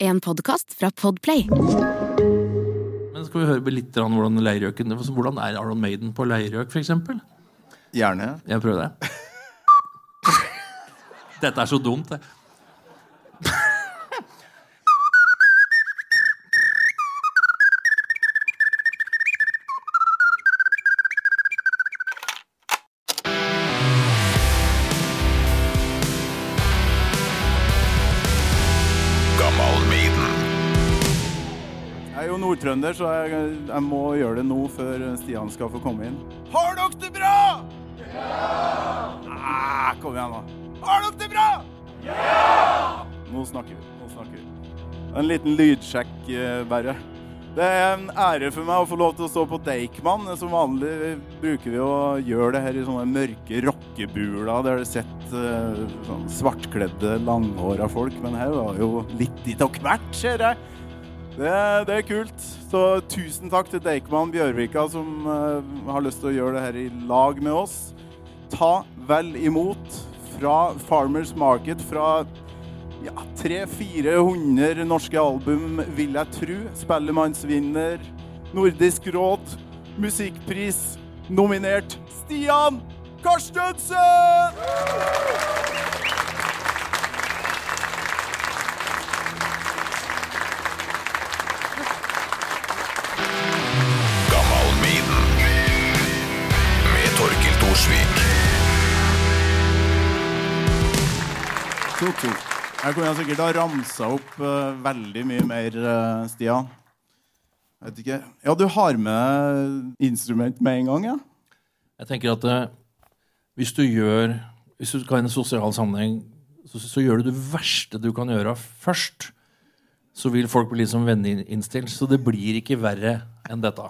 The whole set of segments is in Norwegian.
En podkast fra Podplay. Men skal vi høre litt om hvordan leirøken Hvordan er Aron Maiden på leirøk, f.eks.? Gjerne. Jeg prøver det. Dette er så dumt, det. Er nordtrønder, så jeg, jeg må gjøre det nå før Stian skal få komme inn. Har dere det bra?! Ja! Ah, kom igjen, da. Har dere det bra?! Ja! Nå snakker vi. Nå snakker vi. En liten lydsjekk, eh, bare. Det er en ære for meg å få lov til å stå på Deichman. Som vanlig bruker vi å gjøre det her i sånne mørke rockebuler der det sitter eh, sånn svartkledde, langhåra folk. Men her var jo litt og hvert, ser jeg. Det, det er kult. Så tusen takk til Deichman Bjørvika som uh, har lyst til å gjøre det her i lag med oss. Ta vel imot fra Farmers Market fra ja, 300-400 norske album, vil jeg tro. Spellemannsvinner, Nordisk råd, musikkpris, nominert Stian Karstensen! Tok, tok. Jeg kunne sikkert ha ramsa opp uh, veldig mye mer, uh, Stian. Vet ikke. Ja, du har med instrument med en gang, ja? Jeg tenker at uh, hvis du gjør Hvis du skal i en sosial sammenheng, så, så gjør du det verste du kan gjøre først. Så vil folk bli liksom venneinnstilt. Så det blir ikke verre enn dette.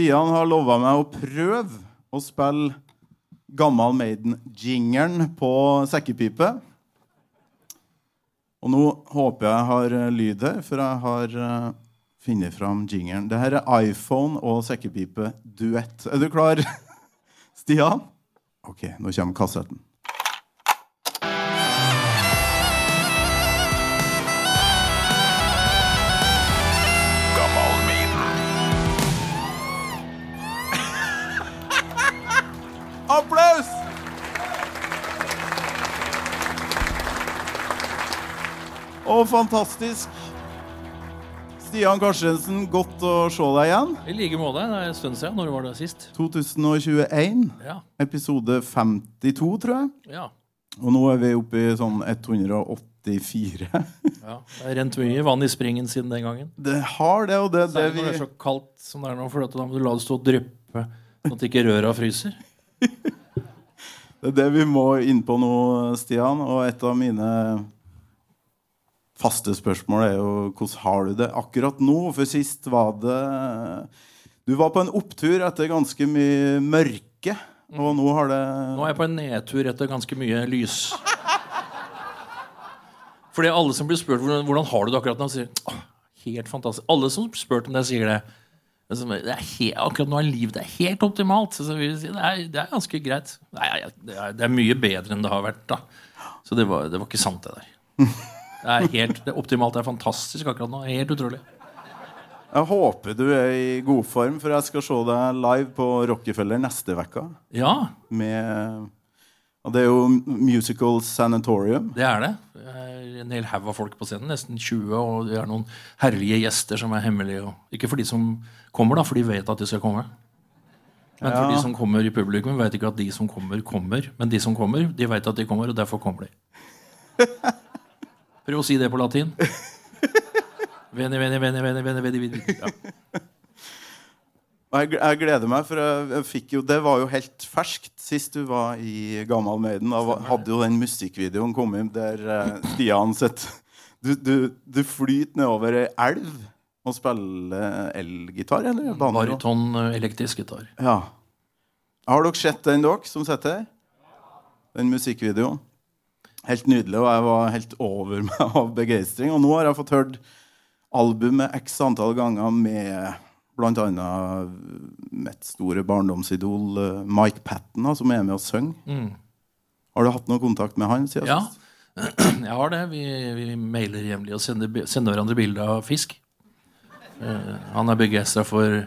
Stian har lova meg å prøve å spille Gammal Maiden-jingeren på sekkepipe. Og nå håper jeg har eh, lyd her, for jeg har uh, funnet fram jingeren. Det her er iPhone og sekkepipe-duett. Er du klar, Stian? OK, nå kommer kassetten. Å, fantastisk. Stian Karstensen, godt å se deg igjen. I like måte. Det er en stund siden. Når var det sist? 2021, Ja. episode 52, tror jeg. ja. Og nå er vi oppe i sånn 184. ja. Det har rent mye vann i springen siden den gangen. Det har det, og det det Særlig vi når det er så kaldt som det er nå. For da må du la det stå og dryppe, sånn at ikke røra fryser. Det er det vi må inn på nå, Stian. Og et av mine faste spørsmål er jo hvordan har du det akkurat nå? For sist var det Du var på en opptur etter ganske mye mørke, og nå har det Nå er jeg på en nedtur etter ganske mye lys. Fordi alle som blir spurt hvordan, hvordan har du det akkurat nå, sier «Åh, helt fantastisk. Alle som blir spurt om det, sier det. Det helt, akkurat nå er livet det er helt optimalt. Så det, er, det er ganske greit. Nei, det er, det er mye bedre enn det har vært. da. Så det var, det var ikke sant, det der. Det er helt, det optimalt det er fantastisk akkurat nå. Helt utrolig. Jeg håper du er i god form, for jeg skal se deg live på Rockefeller neste uke. Ja, Med og Det er jo Musical Sanatorium. det er det. Det er en hel haug av folk på scenen. Nesten 20. Og det er noen herlige gjester som er hemmelige. Ikke for de som kommer, da, for de vet at de skal komme. Men for de som kommer i publikum, vet ikke at de som kommer, kommer. Men de som kommer, de vet at de kommer, og derfor kommer de. Prøv å si det på latin. Veni, veni, veni, veni, veni, veni, veni. Ja. Jeg, gleder meg, for jeg, fikk jo, det var jo helt ferskt sist du var i Gammal Maiden. Da hadde jo den musikkvideoen kommet der eh, Stian sitt du, du, du flyter nedover ei elv og spiller elgitar, eller? Bariton elektrisk gitar. Ja. Har dere sett den, dere som sitter her? Den musikkvideoen. Helt nydelig, og jeg var helt over meg av begeistring. Og nå har jeg fått hørt albumet x antall ganger med bl.a. mitt store barndomsidol eh, Mike Patten, som er med og synger. Mm. Har du hatt noe kontakt med han siden Ja. Jeg har det. Vi, vi mailer jevnlig og sender, sender hverandre bilder av fisk. Uh, han er begeistra for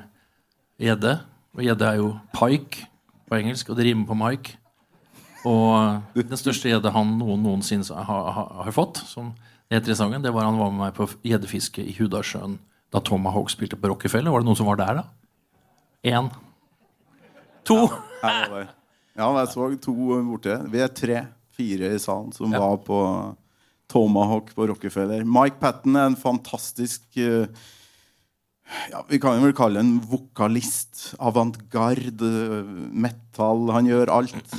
gjedde. Og gjedde er jo pike på engelsk, og det rimer på Mike. Og den største gjedda han noen noensinne har, har, har fått, som det heter i sangen, det var han var med meg på gjeddefiske i Hudasjøen da Tomahawk spilte på Rockefeller. Var det noen som var der, da? Én. To. Her. Ja, jeg så to borte. Vi er tre-fire i salen som Ja. var på Tomahawk på Rockefeller. Mike Patten er en fantastisk eh, ja, Vi kan vel kalle en vokalist. Avantgarde, metal. Han gjør alt.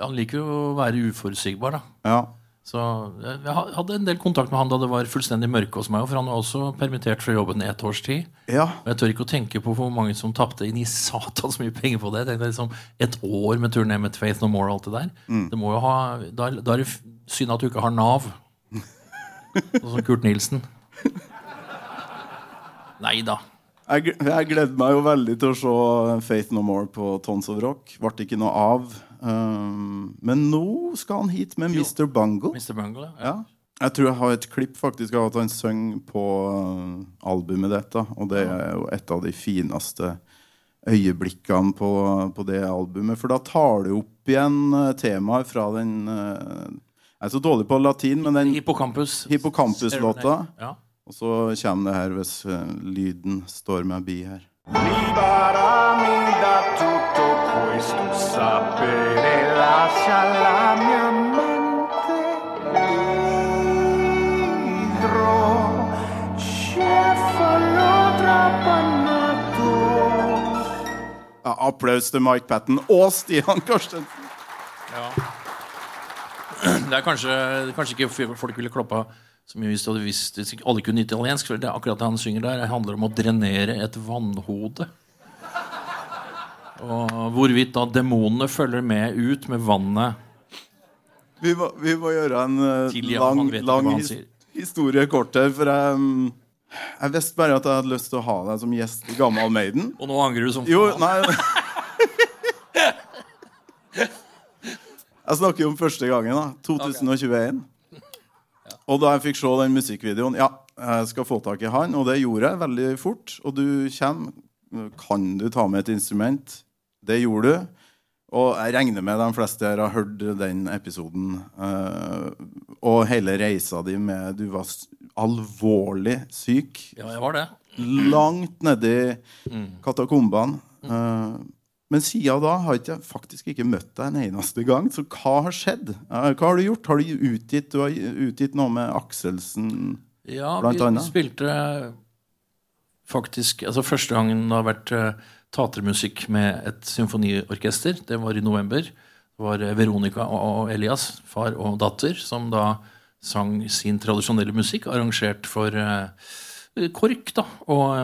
Han liker jo å være uforutsigbar, da. Ja. Så jeg hadde en del kontakt med han da det var fullstendig mørke hos meg. For han var også permittert fra jobben i ett års tid. ja. Og jeg tør ikke å tenke på hvor mange som tapte inn i satans mye penger på det. Jeg tenkte liksom Et år med turné med Faith No More og alt det der. Det må jo ha, da, er det synd at du ikke har Nav. Sånn som Kurt Nilsen. Nei da. Jeg, jeg gleder meg jo veldig til å se Faith No More på Tons of Rock. Ble ikke noe av. Um, men nå skal han hit med Mr. Bungle. Mr. Bungle. Ja. Ja. Jeg tror jeg har et klipp faktisk av at han synger på uh, albumet dette. Og det er jo et av de fineste øyeblikkene på, på det albumet. For da tar du opp igjen uh, temaet fra den uh, Jeg er så dårlig på latin, men den Hippocampus. Hippocampus-låta. Ja. Og så kommer det her hvis lyden står meg bi her. Liberami da tutto questo sapere, lascia la mia mente idro, cefalo trapanato. Ja, applaus til Mike Patten og Stian Karstensen. Det er kanskje, kanskje ikke folk ville klappa mye hvis du hadde visst alle kunne italiensk. For det er akkurat det han synger der, handler om å drenere et vannhode. Og hvorvidt da demonene følger med ut med vannet Vi må, vi må gjøre en uh, lang, han lang his historie kort her. For jeg, um, jeg visste bare at jeg hadde lyst til å ha deg som gjest i Gammal Maiden. Og nå angrer du som Jo, nei Jeg snakker jo om første gangen, da. 2021. Og da jeg fikk se den musikkvideoen Ja, jeg skal få tak i han, og det gjorde jeg veldig fort. Og du kommer. Kan du ta med et instrument? Det gjorde du. Og jeg regner med de fleste her har hørt den episoden. Uh, og hele reisa di med Du var alvorlig syk Ja, jeg var det. langt nedi katakombene. Eh, men siden da har jeg faktisk ikke møtt deg en eneste gang. Så hva har skjedd? Eh, hva har du gjort? Har du utgitt, du har utgitt noe med Akselsen? Ja, Blant vi spilte faktisk altså Første gangen det har vært uh, teatermusikk med et symfoniorkester, det var i november. Det var eh, Veronica og Elias, far og datter, som da sang sin tradisjonelle musikk, arrangert for eh, KORK. da, Og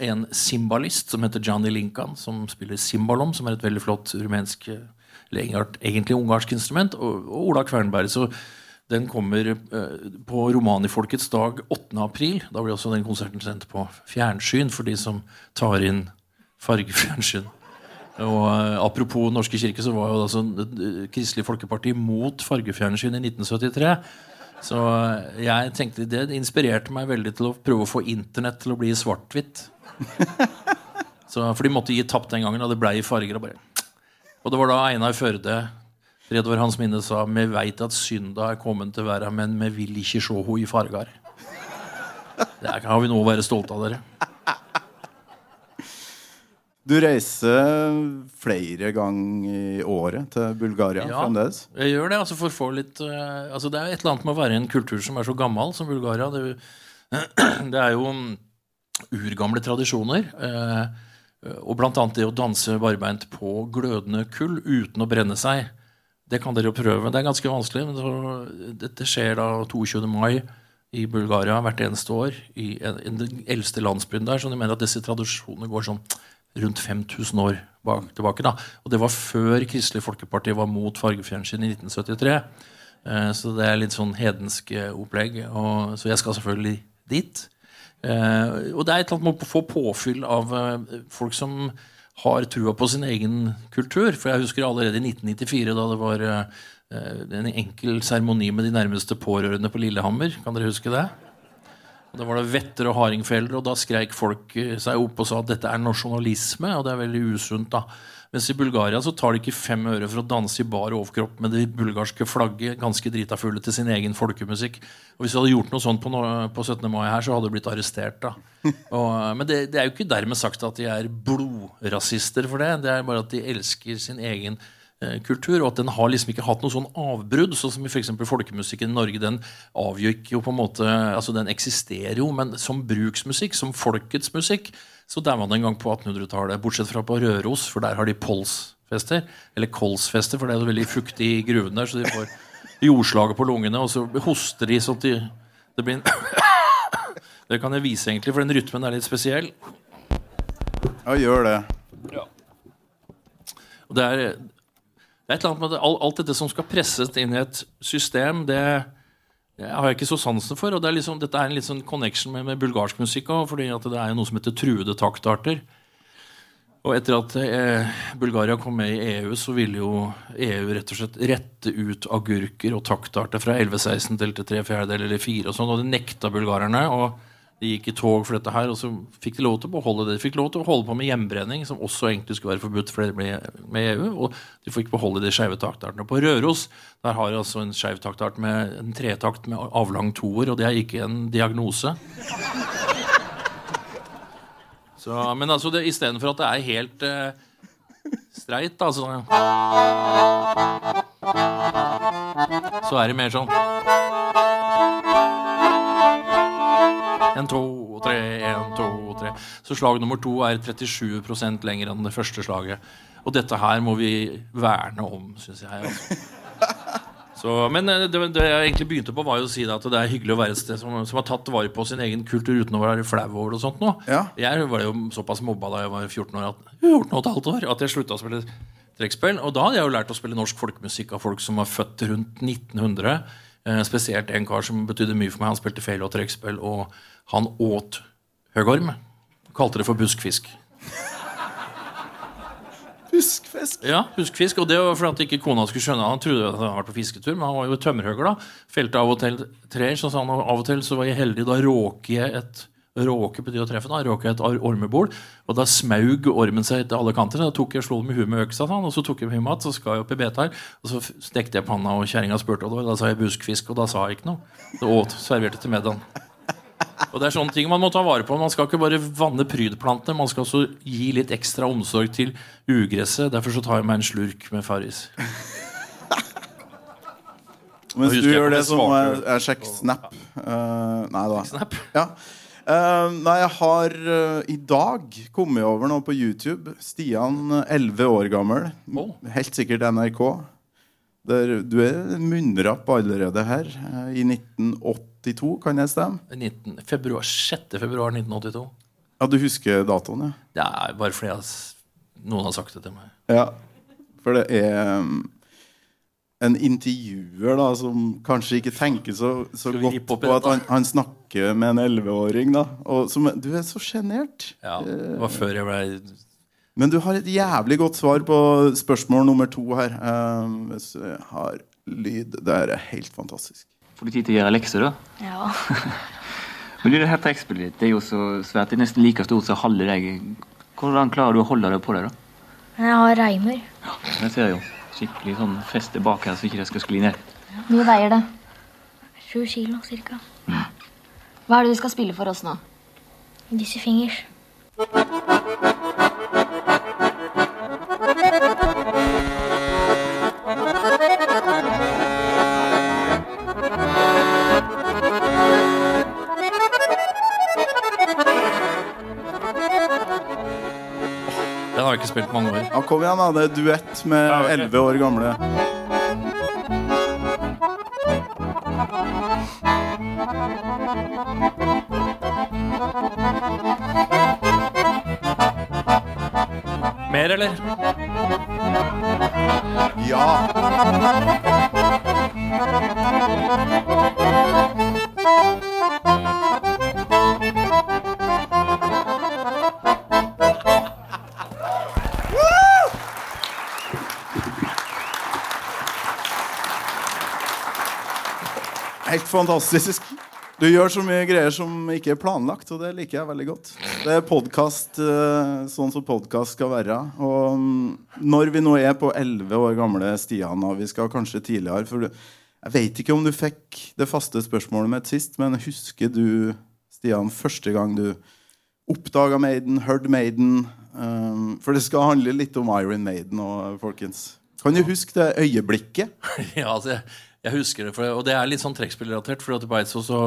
en cimbalist som heter Johnny Lincoln, som spiller cimbalom, som er et veldig flott rumensk eh, eller egentlig- egentlig ungarsk instrument, og, og Ola Kvernberg. Så den kommer eh, på Romanifolkets dag 8. april. Da blir også den konserten sendt på fjernsyn for de som tar inn fargefjernsyn. Og eh, Apropos Norske kirke, så var jo altså eh, Kristelig Folkeparti mot fargefjernsyn i 1973. Så jeg tenkte det inspirerte meg veldig til å prøve å få Internett til å bli svart-hvitt. For de måtte gi tapt den gangen, og det ble i farger. Og, og det var da Einar Førde Fred over hans minne sa Vi veit at synda er kommet til verda, men vi vil ikke se henne i farger. Det er- har vi noe å være stolte av, dere. Du reiser flere ganger i året til Bulgaria Ja. fremdeles. Jeg gjør det, altså for å få litt eh, altså Det er et eller annet med å være i en kultur som er så gammel som Bulgaria. Det, det er jo mm, urgamle tradisjoner. eh, og annet det å danse barbeint på glødende kull uten å brenne seg. Det kan dere jo prøve. Det er ganske vanskelig. Men så, dette skjer da 22. mai i Bulgaria hvert eneste år. I en, en, den eldste landsbyen der. Så de mener at disse tradisjonene går sånn rundt 5000 år bak, tilbake. da. Og det var før Kristelig Folkeparti var mot fargefjernsyn i 1973. Eh, så det er litt sånn hedensk eh, opplegg. Og, så jeg skal selvfølgelig dit. Eh, og det er et eller annet med å få påfyll av folk som har trua på sin egen kultur. For jeg husker allerede i 1994, da det var en enkel seremoni med de nærmeste pårørende på Lillehammer. Kan dere huske det? Og Da var det vetter og hardingfeller, og da skreik folk eh, seg opp og sa at dette er nasjonalisme, og det er veldig usunt. da. Mens i Bulgaria så tar de ikke fem øre for å danse i bar overkropp med det bulgarske flagget, ganske drita fulle til sin egen folkemusikk. Og Hvis de hadde gjort noe sånt på, på 17. mai her, så hadde de blitt arrestert. da. Og, men det, det er jo ikke dermed sagt at de er blodrasister for det. Det er bare at de elsker sin egen eh, kultur, og at den har liksom ikke hatt noe sånn avbrudd. Sånn som eksempel folkemusikken i Norge. Den avgikk jo på en måte, altså den eksisterer jo, men som bruksmusikk, som folkets musikk, så der var det en gang på 1800-tallet. Bortsett fra på Røros, for der har de polsfester. Eller kolsfester, for det er så veldig fuktig i gruven der, så de får jordslaget på lungene, og så hoster de sånn at de, det blir en Det kan jeg vise, egentlig, for den rytmen er litt spesiell. Ja, gjør det. Og det er, et eller annet med det, alt, dette som skal presses inn i et system, det, det har jeg ikke så sansen for. og det er liksom, Dette er en litt sånn connection med, med bulgarsk musikk også, fordi at det er noe som heter truede taktarter. Og etter at eh, Bulgaria kom med i EU, så ville jo EU rett og slett rette ut agurker og taktarter fra 11-16 til til 3 fjerdedeler eller 4 og sånn, og det nekta bulgarerne. og de gikk i tog for dette her, og så fikk de lov til å beholde det. De fikk lov til å holde på med hjembrenning, som også egentlig skulle være forbudt for det ble med EU. Og de fikk beholde de skeive taktartene. På Røros der har de altså en skeiv taktart med en tretakt med avlang toer, og det er ikke en diagnose. Så, men altså, istedenfor at det er helt eh, streit, da, så Så er det mer sånn En, to, tre, en, to, tre. Så slag nummer to er 37% lenger enn det første slaget. Og dette her må vi verne om, syns jeg. Altså. Så, men eh, det, det jeg egentlig begynte på, var jo å si det at det er hyggelig å være et sted som, som har tatt vare på sin egen kultur uten å være flau over det. og sånt nå. Ja. Jeg var jo såpass mobba da jeg var 14 år at, 14 og år, at jeg slutta å spille trekkspill. Og da hadde jeg jo lært å spille norsk folkemusikk av folk som var født rundt 1900. Eh, spesielt en kar som betydde mye for meg. Han spilte feil og trekkspill, og han åt høgorm. Kalte det for buskfisk. Buskfisk? Ja, buskfisk, og det var fordi ikke kona skulle skjønne Han trodde at han hadde vært på fisketur, men han var jo tømmerhøgger da. Felte av og til trær, så sa han av og til så var jeg heldig. Da råker jeg et Råke betyr å treffe. Da råker jeg et ormebol, og da smaug ormen seg etter alle kanter. Da tok jeg slo den med huet med øksa, sånn, og så tok jeg med mat, så skal jeg opp i betet her. Og så stekte jeg panna, og kjerringa spurte, og da, da sa jeg buskfisk, og da sa jeg ikke noe. Det åt, serverte til middagen. Og det er sånne ting man må ta vare på. Man skal ikke bare vanne prydplantene, man skal også gi litt ekstra omsorg til ugresset. Derfor så tar jeg meg en slurk med Farris. Mens du gjør det, så må jeg, jeg sjekke Snap. Uh, nei da. Snap. Ja. Eh, nei, jeg har uh, i dag kommet over noe på YouTube. Stian, eh, 11 år gammel. Oh. Helt sikkert NRK. Der, du er munnrapp allerede her. Uh, I 1982, kan jeg stemme? 19, februar, 6. februar 1982. Ja, du husker datoen, ja? Det er bare fordi jeg, noen har sagt det til meg. Ja, for det er um, en intervjuer da som kanskje ikke tenker så, så godt på at han, han snakker med en 11-åring. da Du er så sjenert. Ja, det var før jeg ble Men du har et jævlig godt svar på spørsmål nummer to her. Um, hvis jeg har lyd Det er helt fantastisk. Får du tid til å gjøre lekser, da? Ja. Men du, det her trekkspillet ditt det er jo så svært. Det er nesten like stort som halve deg. Hvordan klarer du å holde deg på det, da? Jeg har reimer. Ja, det ser jeg jo skikkelig sånn feste bak her, så ikke det skal skli ned. Hvor mye veier det? Sju kilo cirka. Hva er det du skal spille for oss nå? Dizzie Fingers. Den har jeg ikke spilt på mange år. Ja, Kom igjen, da. Det er duett med 11 år gamle. Mer, eller? Ja. Fantastisk. Du gjør så mye greier som ikke er planlagt, og det liker jeg veldig godt. Det er podkast sånn som podkast skal være. Og mm, når vi nå er på 11 år gamle Stian, og vi skal kanskje tidligere for Jeg vet ikke om du fikk det faste spørsmålet mitt sist, men husker du, Stian, første gang du oppdaga Maiden, hørte Maiden? Um, for det skal handle litt om Iron Maiden og folkens. Kan du huske det øyeblikket? Ja, altså, jeg, husker det, for, og det er litt sånn trekkspillrelatert. For at på Eidsvoll så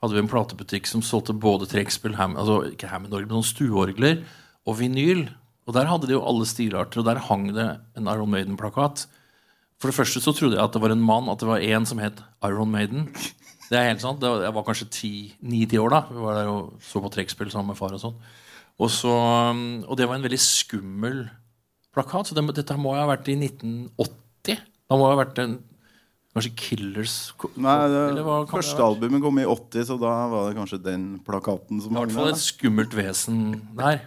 hadde vi en platebutikk som solgte både trekkspill, altså ikke Hammond-orgel, men stueorgler og vinyl. Og der hadde de jo alle stilarter, og der hang det en Iron Maiden-plakat. For det første så trodde jeg at det var en mann, at det var en som het Iron Maiden. Det er helt sant. Jeg var kanskje ni-ti år da. Vi var der og så på trekkspill sammen med far og sånn. Og, så, og det var en veldig skummel plakat. Så det, dette må jo ha vært i 1980. Da må jo ha vært en Kanskje Killers Nei, det, Første albumet kom i 80, så da var det kanskje den plakaten som I hvert fall et skummelt vesen der.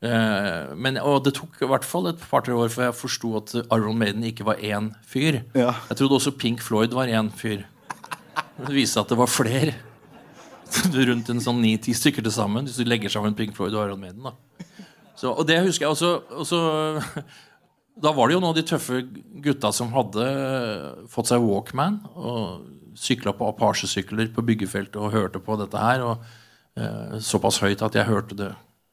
Uh, men, og det tok i hvert fall et par-tre år før jeg forsto at Iron Maiden ikke var én fyr. Ja. Jeg trodde også Pink Floyd var én fyr. Det viste seg at det var flere. Rundt en sånn ni-ti stykker til sammen. Hvis du legger sammen Pink Floyd og Iron Maiden. Da. Så, og det husker jeg også, også Da var det jo noen av de tøffe gutta som hadde fått seg Walkman og sykla på Apache-sykler på byggefeltet og hørte på dette her. Og eh, såpass høyt at jeg hørte det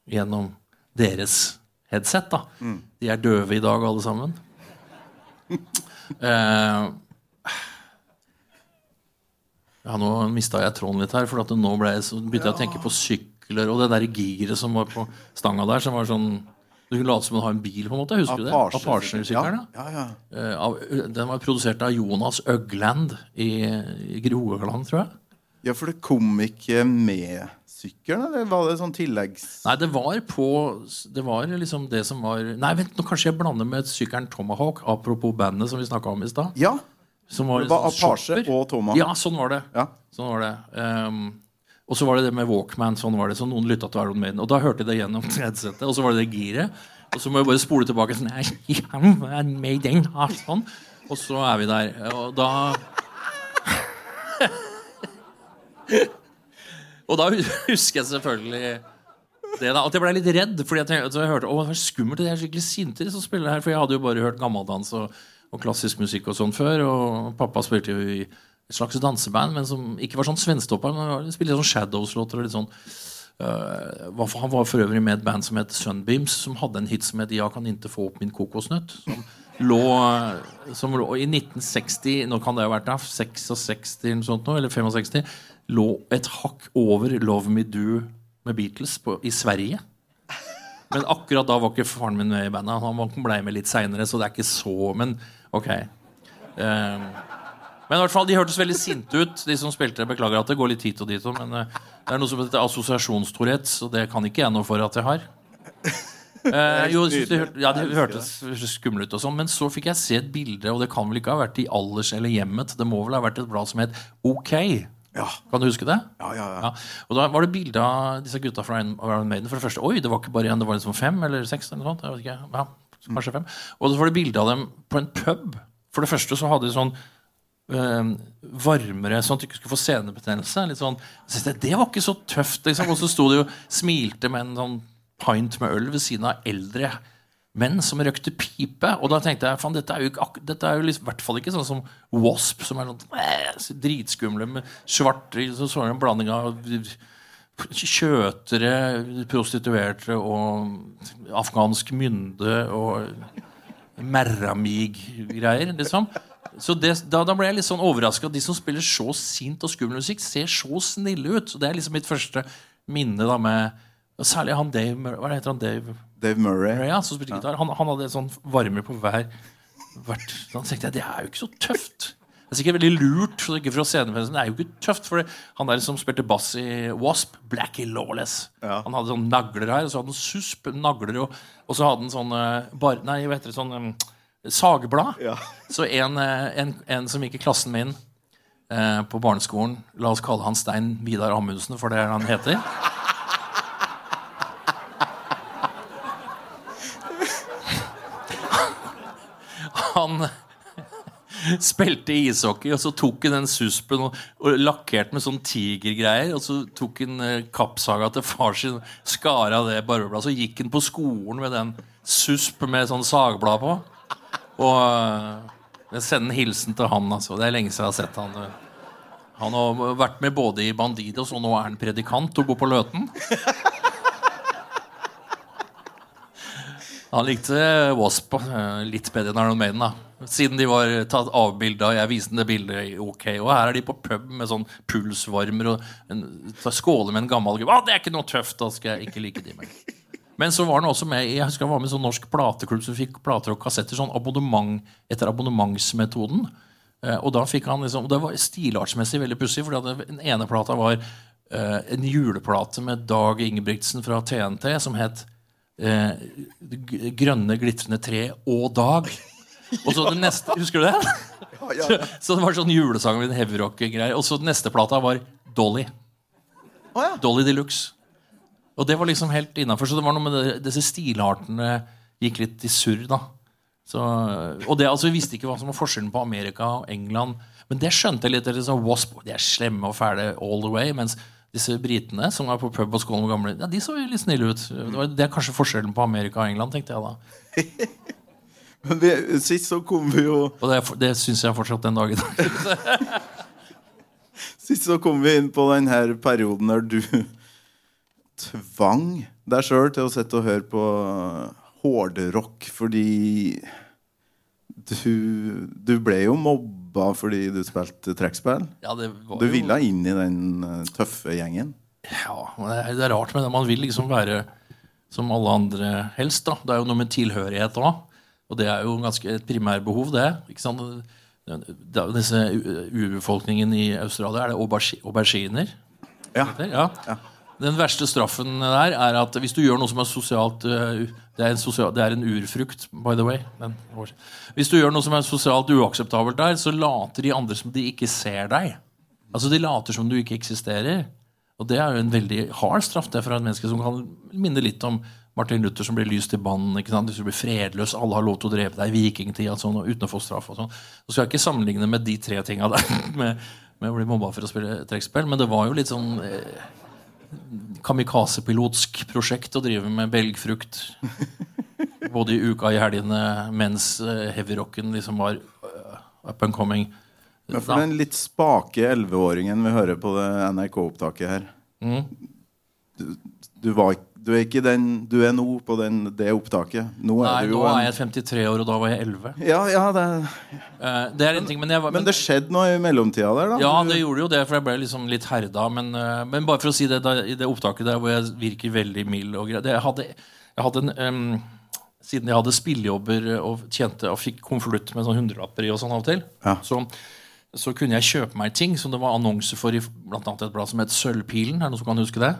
gjennom deres headset. da De er døve i dag, alle sammen. Eh, ja, nå mista jeg tråden litt her, for at nå ble jeg, så begynte jeg å tenke på sykler og det der giret som var på stanga der, som var sånn Du kunne late som du har en bil, på en måte. Husker du det? Apache-sykkelen. Ja, ja, ja. Eh, Den var produsert av Jonas Øgland i, Groegland, tror jeg. ja, for det kom ikke med sykkelen, eller var det sånn tilleggs... Nei, det var på Det var liksom det som var Nei, vent, nå kanskje jeg blander med sykkelen Tomahawk, apropos bandet som vi snakka om i stad. Ja, Som var det var sånn Apache shopper. og Tomahawk. Ja, sånn var det. Ja. Sånn var det. Ehm, og så var det det med Walkman. Sånn var det, så Noen lytta til Iron Maiden. Og da hørte de det gjennom headsetet. Og så var det det giret. Og så må jeg bare spole tilbake sånn «Nei, ja, Maiden, sånn. Og så er vi der. Og da Og da husker jeg selvfølgelig det da, at jeg ble litt redd. Fordi jeg, tenkte, så jeg hørte, å, det var skummelt, det er skikkelig sinte de som spiller her. For jeg hadde jo bare hørt gammeldans og, og klassisk musikk og sånn før. Og pappa spilte jo i et slags danseband, men som ikke var sånn svenstopper. Men spilte sånn Shadows-låter og litt sånn uh, Han var for øvrig med et band som het Sunbeams, som hadde en hit som het 'Jeg kan ikke få opp min kokosnøtt'. Som lå, som lå i 1960 Nå kan det ha vært da, 66 eller noe sånt nå, eller 65 lå et hakk over 'Love Me Do' med Beatles på, i Sverige. Men akkurat da var ikke faren min med i bandet. Han ble med litt seinere, så det er ikke så Men ok. Eh, men i hvert fall, de hørtes veldig sinte ut, de som spilte. Beklager at det går litt hit og dit. Men eh, det er noe som heter assosiasjonstourettes, og det kan ikke jeg noe for at jeg har. Eh, jo, det, ja, det hørtes skummelt ut, og sånn, men så fikk jeg se et bilde, og det kan vel ikke ha vært i Alders eller Hjemmet. Det må vel ha vært et blad som het OK. Ja. Kan du huske det? Ja, ja, ja. Og da var det bilde av disse gutta fra Iron Maiden. For det første, oi, det var ikke bare én, det var liksom fem eller seks. eller noe sånt, jeg vet ikke, ja, kanskje fem. Og så var det bilde av dem på en pub. For det første så hadde de sånn varmere, sånn at du ikke skulle få senebetennelse. Litt sånn, så jeg, det var ikke så tøft. Liksom. Og så sto det jo smilte med en sånn pint med øl ved siden av eldre menn som røkte pipe. Og da tenkte jeg faen, dette er jo, ikke, dette er jo liksom, i hvert fall ikke sånn som Wasp, som er sånn eh, dritskumle med svart Så så en blanding av kjøtere, prostituerte og afghansk mynde og Merramig-greier, liksom. Så det, da, da ble jeg litt sånn overraska. De som spiller så sint og skummel musikk, ser så snille ut. Så Det er liksom mitt første minne da med Særlig han Dave Hva heter han? Dave Dave Murray. ja, som spilte gitar. Han, han hadde en sånn varme på hver hvert. Da tenkte jeg det er jo ikke så tøft. Det er sikkert veldig lurt, så ikke fra scenepresensen. Det er jo ikke tøft, for han der som spilte bass i Wasp, Blackie Lawless, Ja. han hadde sånn nagler her, og så hadde han susp, nagler, og, og så hadde han sånn bar, Nei, hva heter det, sånn um, sagblad. Ja. Så en, eh, en, en som gikk i klassen min eh, på barneskolen, la oss kalle han Stein Vidar Amundsen, for det er han heter. han spilte ishockey, og så tok han den suspen og, og lakkerte med sånn tigergreier. Og så tok han eh, kappsaga til far sin, skar av det barbebladet, så gikk han på skolen med den susp med sånn sagblad på. Og eh, jeg sender en hilsen til han, altså. Det er lenge siden jeg har sett han. Han har vært med både i Bandidos, og nå er han predikant og bor på Løten. Han likte Wasp eh, litt bedre enn Iron Maiden. da Siden de var tatt avbilda, jeg viste dem det bildet. ok Og her er de på pub med sånn pulsvarmer og en, skåler med en gammel gubbe. Ah, det er ikke noe tøft! Da skal jeg ikke like de mer. Men så var han også med Jeg husker han var med i sånn norsk plateklubb som fikk plater og kassetter sånn abonnement etter abonnementsmetoden. Eh, og da fikk han liksom Og det var stilartsmessig veldig pussig, for den ene plata var eh, en juleplate med Dag Ingebrigtsen fra TNT som het eh, Grønne glitrende tre og Dag. Og så den neste, Husker du det? Så, så det var sånn julesang med heavy rock-greier. Og så den neste plata var Dolly. Ja. Dolly Deluxe. Og det var liksom helt innafor. Så det var noe med det, disse stilartene gikk litt i surr, da. Så, og det, altså, Vi visste ikke hva som var forskjellen på Amerika og England. Men det skjønte jeg litt. Det sånn, Wasp, de er slemme og fæle all the way. Mens disse britene som var på pub og skolen med gamle, ja, de så jo litt snille ut. Det, var, det er kanskje forskjellen på Amerika og England, tenkte jeg da. Men vi, sist så kom vi jo Og det, det syns jeg fortsatt den dag i dag. Sist så kom vi inn på denne perioden der du tvang deg sjøl til å sitte og høre på hårdrock fordi du, du ble jo mobba fordi du spilte trekkspill. Ja, Du ville inn i den eh, tøffe gjengen. Ja, men det er, rart det. Man vil liksom være som alle andre helst. da. Det er jo noe med tilhørighet òg. Og det er jo ganske et primærbehov, det. ikke sant? Det er jo disse urbefolkningen i Australia er det aubergi- auberginer. Ja. ja. Ja. Den verste straffen der er at hvis du gjør noe som er sosialt øh, det, er en sosial, det er en urfrukt, by the way. Men, hvis du gjør noe som er sosialt uakseptabelt der, så later de andre som de ikke ser deg. Altså De later som du ikke eksisterer. Og det er jo en veldig hard straff det er fra et menneske som kan minne litt om Martin Luther som blir lyst i banen. Hvis du blir fredløs, alle har lov til å drepe deg i vikingtida sånn, uten å få straff. og sånn. Så skal jeg ikke sammenligne med de tre tinga der, med, med å bli mobba for å spille trekkspill, men det var jo litt sånn eh, kamikazepilotsk prosjekt å drive med belgfrukt. Både i uka og i helgene mens uh, heavyrocken liksom var eh, up and coming. Men for den litt spake 11-åringen vi hører på det NRK-opptaket her Mm. du, du, var, du er ikke den du er nå på den, det opptaket. Nå er Nei, nå er jeg 53 år, og da var jeg 11. ja, ja, det, Uh, det er en ting, men jeg var, Men det skjedde noe i mellomtida der, da? Ja, det gjorde jo det, for jeg ble liksom litt herda. Men, uh, men bare for å si det, da, i det opptaket der hvor jeg virker veldig mild og grei jeg, jeg hadde en um, Siden jeg hadde spillejobber og tjente og fikk konvolutt med sånn hundrelapper i og sånn av og til, Ja. så, så kunne jeg kjøpe meg ting som det var annonse for i blant annet et blad som het Sølvpilen. Er det noen som kan huske det?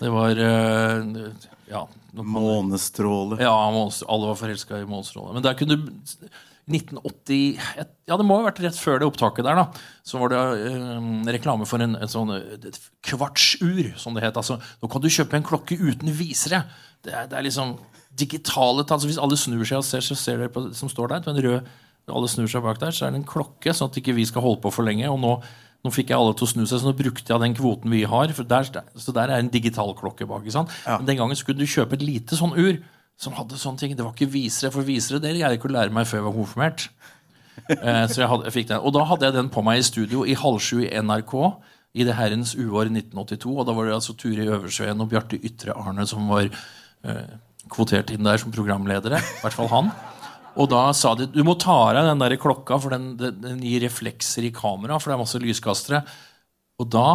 Det var eh, Ja. Månestråle. ja, alle var forelska i Månestråle. Men der kunne du 1980 Ja, det må ha vært rett før det opptaket der. da Så var det eh, reklame for en, en sånn eh, et kvartsur, som det het. Altså, nå kan du kjøpe en klokke uten visere. Det er, det er liksom digitale altså Hvis alle snur seg og ser, så ser dere på som står der. En rød, alle snur seg bak der, så er det en klokke, sånn at ikke vi skal holde på for lenge. Og nå, nå fikk jeg alle til å snu seg, så nå brukte jeg den kvoten vi har. Der, så der er en digital klokke bak. sant? Men den gangen skulle du kjøpe et lite sånn ur som hadde sånne ting. Det var ikke visere, for visere det greide jeg ikke å lære meg før jeg var konfirmert. Eh, så jeg, hadde, jeg fikk den. Og da hadde jeg den på meg i studio i halv sju i NRK i det herrens uår 1982. Og da var det altså Turi Øversveen og Bjarte Ytre Arne som var eh, kvotert inn der som programledere. I hvert fall han. Og da sa de du må ta av deg den der klokka, for den, den, den gir reflekser i kamera. For det er masse lyskastere. Og da,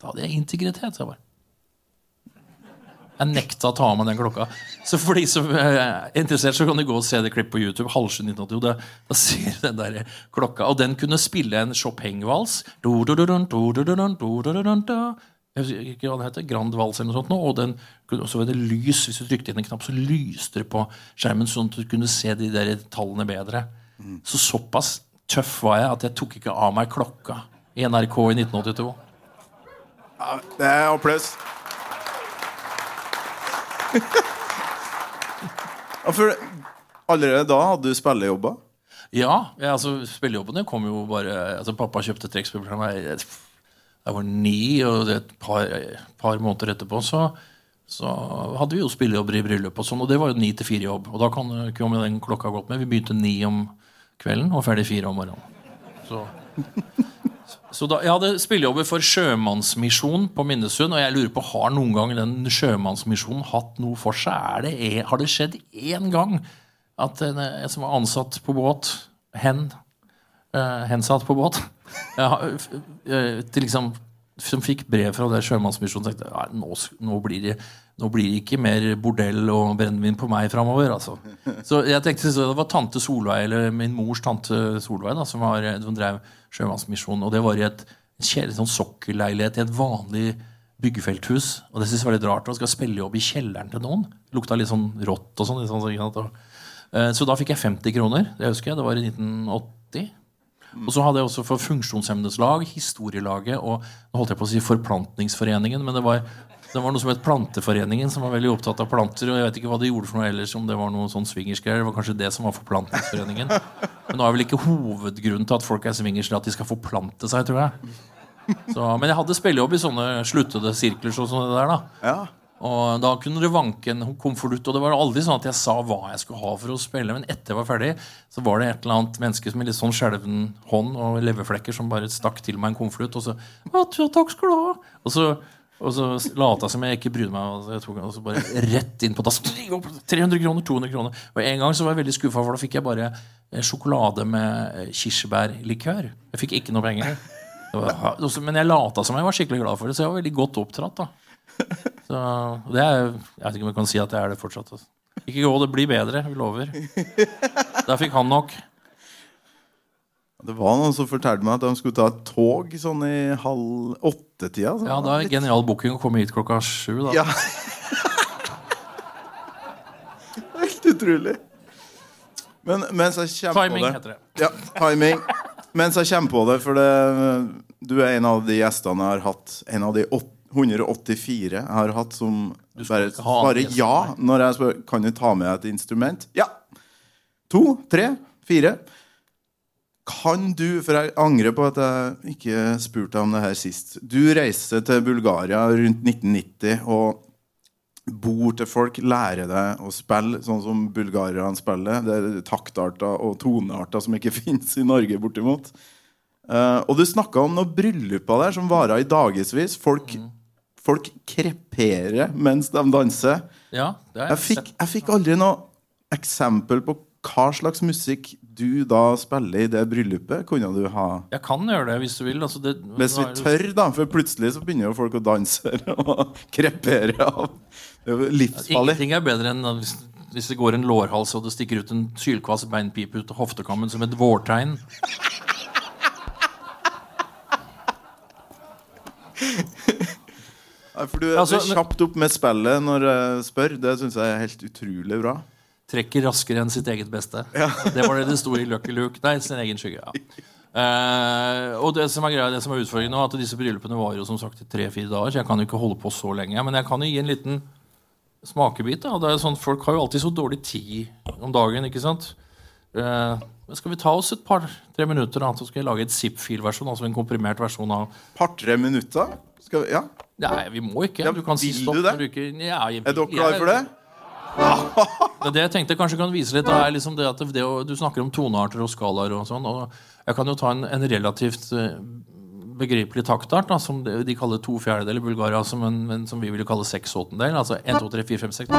da hadde jeg integritet. Jeg bare jeg nekta å ta av meg den klokka. Så for de som eh, er interessert, så kan du gå og se det klippet på YouTube. Halvsju 1982, Da, da ser du den der klokka. Og den kunne spille en Chopin-vals. Jeg vet ikke hva den heter. Grand vals eller noe sånt. nå, Og den, så var det lys. Hvis du trykte inn en knapp, så lyste det på skjermen, sånn at du kunne se de der tallene bedre. Så såpass tøff var jeg at jeg tok ikke av meg klokka i NRK i 1982. Ja, det er applaus. ja, for allerede da hadde du spillejobber? Ja, ja altså spillejobbene kom jo bare altså Pappa kjøpte trekkspill fra meg jeg var ni, og et par, par måneder etterpå så, så hadde vi jo spillejobber i bryllup, og sånn, og det var jo ni til fire-jobb. Og da kan ikke om den klokka gått med. Vi begynte ni om kvelden og ferdig fire om morgenen. Så, så da, Jeg hadde spillejobber for Sjømannsmisjonen på Minnesund, og jeg lurer på har noen gang den Sjømannsmisjonen hatt noe for seg? Det, har det skjedd én gang at en, en som var ansatt på båt, hen, hensatt på båt, eh, til liksom, som fikk brev fra det Sjømannsmisjonen, tenkte nå, nå, blir det, nå blir det ikke mer bordell og brennevin på meg framover. Altså. Så jeg tenkte så det var tante Solveig, eller min mors tante Solveig, da, som, var, som drev Sjømannsmisjonen. Og det var i et kjell- sånn sokkelleilighet i et vanlig byggefelthus. Og det synes jeg var litt rart. Man skal spille jobb i kjelleren til noen. Lukta litt sånn rått og sånn. sånn, eh, så da fikk jeg 50 kroner. Det husker jeg. Det var i 1980. Og så hadde jeg også for Funksjonshemmedes lag, Historielaget og nå holdt jeg på å si Forplantningsforeningen, men det var, det var noe som het Planteforeningen, som var veldig opptatt av planter. Og jeg vet ikke hva de gjorde for noe ellers, om det var noe sånn swingersgreier. Det var kanskje det som var Forplantningsforeningen. Men nå er vel ikke hovedgrunnen til at folk er swingers at de skal forplante seg, tror jeg. Så, men jeg hadde spillejobb i sånne sluttede sirkler sånn som det der. da Ja. Og da kunne det vanke en konvolutt. Og det var aldri sånn at jeg sa hva jeg skulle ha for å spille. Men etter jeg var ferdig, så var det et eller annet menneske med litt sånn skjelven hånd og leverflekker som bare stakk til meg en konvolutt. Og så ja, takk skal du ha. Og så, og så lata som jeg ikke brydde meg. Og så, tok, og så bare rett inn på dass. 300 kroner, 200 kroner. Og en gang så var jeg veldig skuffa, for da fikk jeg bare eh, sjokolade med eh, kirsebærlikør. Jeg fikk ikke noe penger. Men jeg lata som jeg var skikkelig glad for det, så jeg var veldig godt opptratt. da så det er, Jeg vet ikke om jeg kan si at det er det fortsatt. Altså. Ikke gå, det blir bedre. Vi lover. Der fikk han nok. Det var noen som fortalte meg at de skulle ta et tog sånn i halv åtte-tida. Ja, Da er litt- genial booking å komme hit klokka sju. Da. Ja. Helt utrolig. Men mens jeg kommer Timing på det heter det. Ja, timing. Mens jeg kommer på det, for det, du er en av de gjestene jeg har hatt. En av de åt- 184 jeg har hatt som bare svarer ja når jeg spør Kan du ta med et instrument. Ja. To, tre, fire. Kan du, for jeg angrer på at jeg ikke spurte om det her sist Du reiste til Bulgaria rundt 1990 og bor til folk, lærer deg å spille sånn som bulgarerne spiller. Det er taktarter og tonearter som ikke fins i Norge, bortimot. Uh, og du snakka om noen brylluper der som varer i dagevis. Folk, folk kreperer mens de danser. Ja, Jeg fikk, jeg fikk aldri noe eksempel på hva slags musikk du da spiller i det bryllupet. Kunne du ha Jeg kan gjøre det hvis du vil. Altså, det, Hvis vi tør, da. For plutselig så begynner jo folk å danse og krepere er jo livsfarlig. Ingenting er bedre enn hvis, hvis det går en lårhals og det stikker ut en sylkvass beinpipe ut av hoftekammen som et vårtegn. Nei, For du, Altså, du er kjapt opp med spillet når jeg spør. Det syns jeg er helt utrolig bra. Trekker raskere enn sitt eget beste. Det var det det sto i Lucky Luke. Nei, sin egen skygge. ja Uh, og det som er greia, det som er utfordringen nå, at disse bryllupene varer jo som sagt i tre-fire dager. Så jeg kan jo ikke holde på så lenge. Men jeg kan jo gi en liten smakebit. Da. Det er sånn, folk har jo alltid så dårlig tid om dagen. ikke sant? Uh, skal vi ta oss et par-tre minutter, da, så skal jeg lage et zip-fil-versjon? Altså en komprimert versjon av Par-tre minutter? Skal vi, ja. Nei, vi må ikke. Ja, Du kan si stopp du det? ikke ja, jeg, Er dere klare for det? Ja. det jeg tenkte kanskje kan vise litt, er liksom det at det, du snakker om tonearter og skalaer og sånn. og Jeg kan jo ta en, en relativt eh, begripelig taktart, da, som de, kaller to fjerdedeler i Bulgaria, som, en, men som vi ville kalle seks åttendel. Altså 1, 2, 3, 4, 5, 6.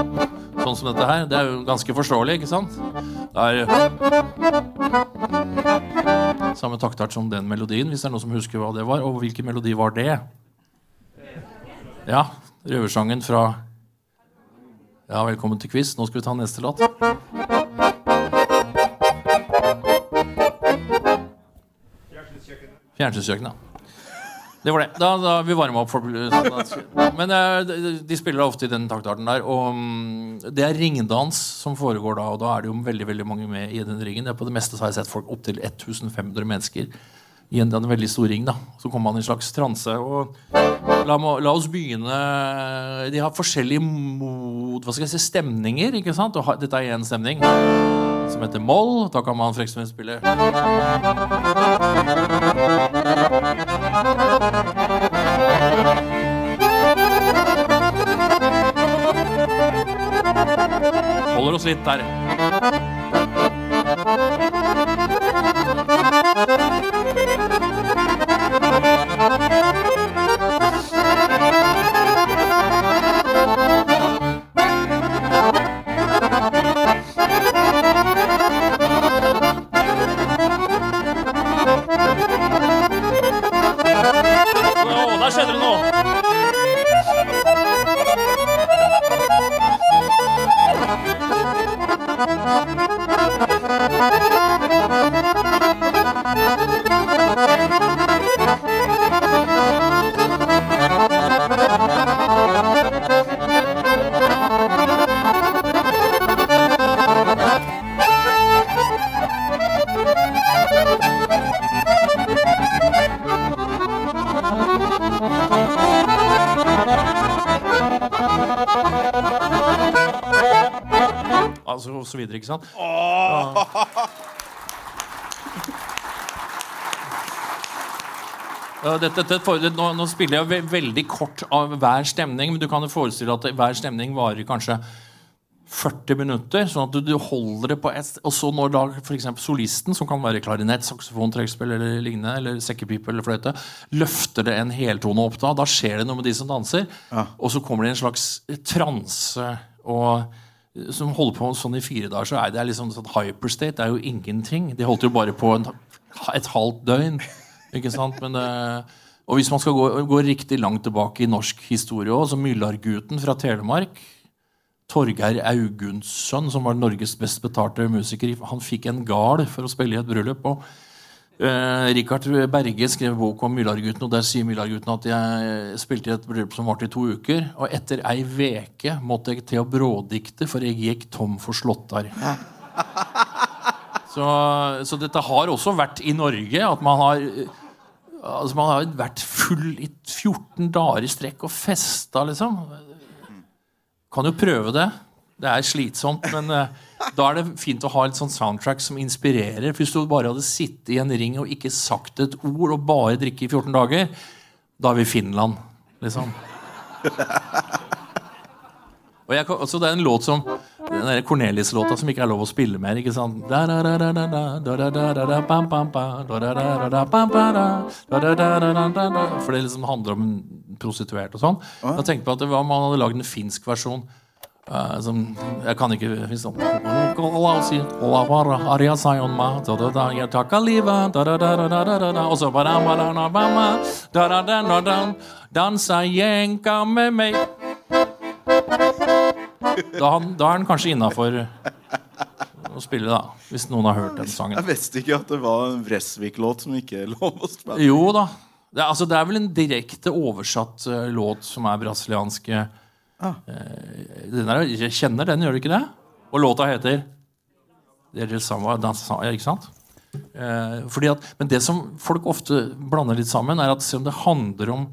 Sånn som dette her. Det er jo ganske forståelig, ikke sant? Det er samme taktart som den melodien, hvis det er noen som husker hva det var. Og hvilken melodi var det? Ja, røversangen fra Ja, velkommen til quiz. Nå skal vi ta neste låt. Fjernsynskjøkkenet. Det var det. Da, da vi varma opp for Men eh, de, spiller ofte i den taktarten der. Og mm, det er ringdans som foregår da, og da er det jo veldig veldig mange med i den ringen. På det meste har jeg sett folk opptil 1500 mennesker i en, en veldig stor ring. da Så kommer man i en slags transe. Og la, la oss begynne De har forskjellige mod, hva skal jeg si, stemninger. ikke sant? Og dette er én stemning. som heter Moll. Da kan man for spille Holder oss litt der. Og så videre, ikke sant? Ja, dette, dette, for, nå, nå spiller jeg ve veldig kort av hver stemning, men du kan jo forestille at hver stemning varer kanskje 40 minutter. sånn at du, du holder det på ett Og så når da eksempel solisten, som kan være klarinett, saksofon, trekkspill eller lignende, eller sekkepipe eller fløyte, løfter det en heltone opp da, da skjer det noe med de som danser. Og så kommer det en slags transe og som holder på sånn i fire dager, så er det liksom sånn hyperstate. Det er jo ingenting. De holdt jo bare på en, et halvt døgn. Ikke sant? Men, eh, og hvis man skal gå, gå riktig langt tilbake i norsk historie òg, så Myllarguten fra Telemark Torgeir Augundsson, som var Norges best betalte musiker, han fikk en gard for å spille i et bryllup. og Eh, Richard Berge skrev bok om Mylargutten, og der sier Mylargutten at jeg spilte i et bryllup som varte i to uker, og etter ei veke måtte jeg til å brådikte, for jeg gikk tom for slåttar. Så, så dette har også vært i Norge, at man har Altså Man har vært full i 14 dager i strekk og festa, liksom. Kan jo prøve det. Det er slitsomt, men eh, da er det fint å ha et sånt soundtrack som inspirerer. For Hvis du bare hadde sittet i en ring og ikke sagt et ord og bare drikke i 14 dager, da er vi i Finland, liksom. Og jeg, altså det er en låt som den Cornelis-låta som ikke er lov å spille mer. ikke sant? For det liksom handler om en prostituert og sånn. Jeg tenkte på at det var, Man hadde lagd en finsk versjon. Eh, Jeg kan ikke hvis Jeg takker livet da-da-da-da-da-da, Og så Dansa jenka med meg da, da er han kanskje innafor å spille, da. Hvis noen har hørt den sangen. Jeg visste ikke at det var en Vresvik-låt som ikke er lov å spille. Jo da. Det altså, det er vel en direkte oversatt eh, låt som er brasiliansk. Eh, den er, jeg kjenner den, gjør du ikke det? Og låta heter Det er det samme, dansa, ja, ikke sant? Eh, fordi at, men det som folk ofte blander litt sammen, er at selv om det handler om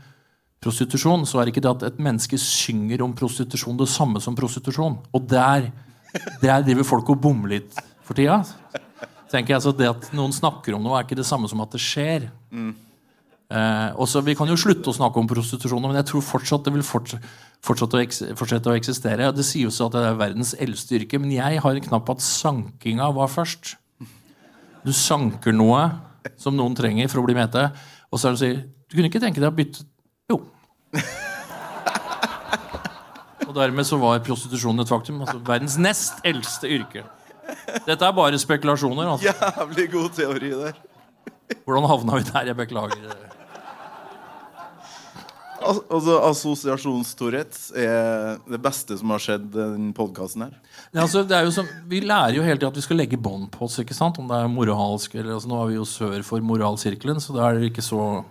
prostitusjon, så er ikke det at et menneske synger om prostitusjon det samme som prostitusjon. Og der, der driver folk og bommer litt for tida. Tenker jeg, altså Det at noen snakker om noe, er ikke det samme som at det skjer. Eh, og så Vi kan jo slutte å snakke om prostitusjon, men jeg tror fortsatt det vil forts fortsette, å fortsette å eksistere. Det sies at det er verdens eldste yrke, men jeg har en knapp at sankinga var først. Du sanker noe som noen trenger for å bli mette, og så er det å si Du kunne ikke tenke deg å bytte Jo. Og dermed så var prostitusjonen et faktum. Altså verdens nest eldste yrke. Dette er bare spekulasjoner. Altså. Jævlig god teori der. Hvordan havna vi der? Jeg beklager. Al altså, Assosiasjonstourettes er det beste som har skjedd den podkasten her. Ja, altså, vi lærer jo hele tiden at vi skal legge bånd på oss. ikke sant? Om det er moralsk eller, altså, Nå er vi jo sør for moralsirkelen, så da er det ikke så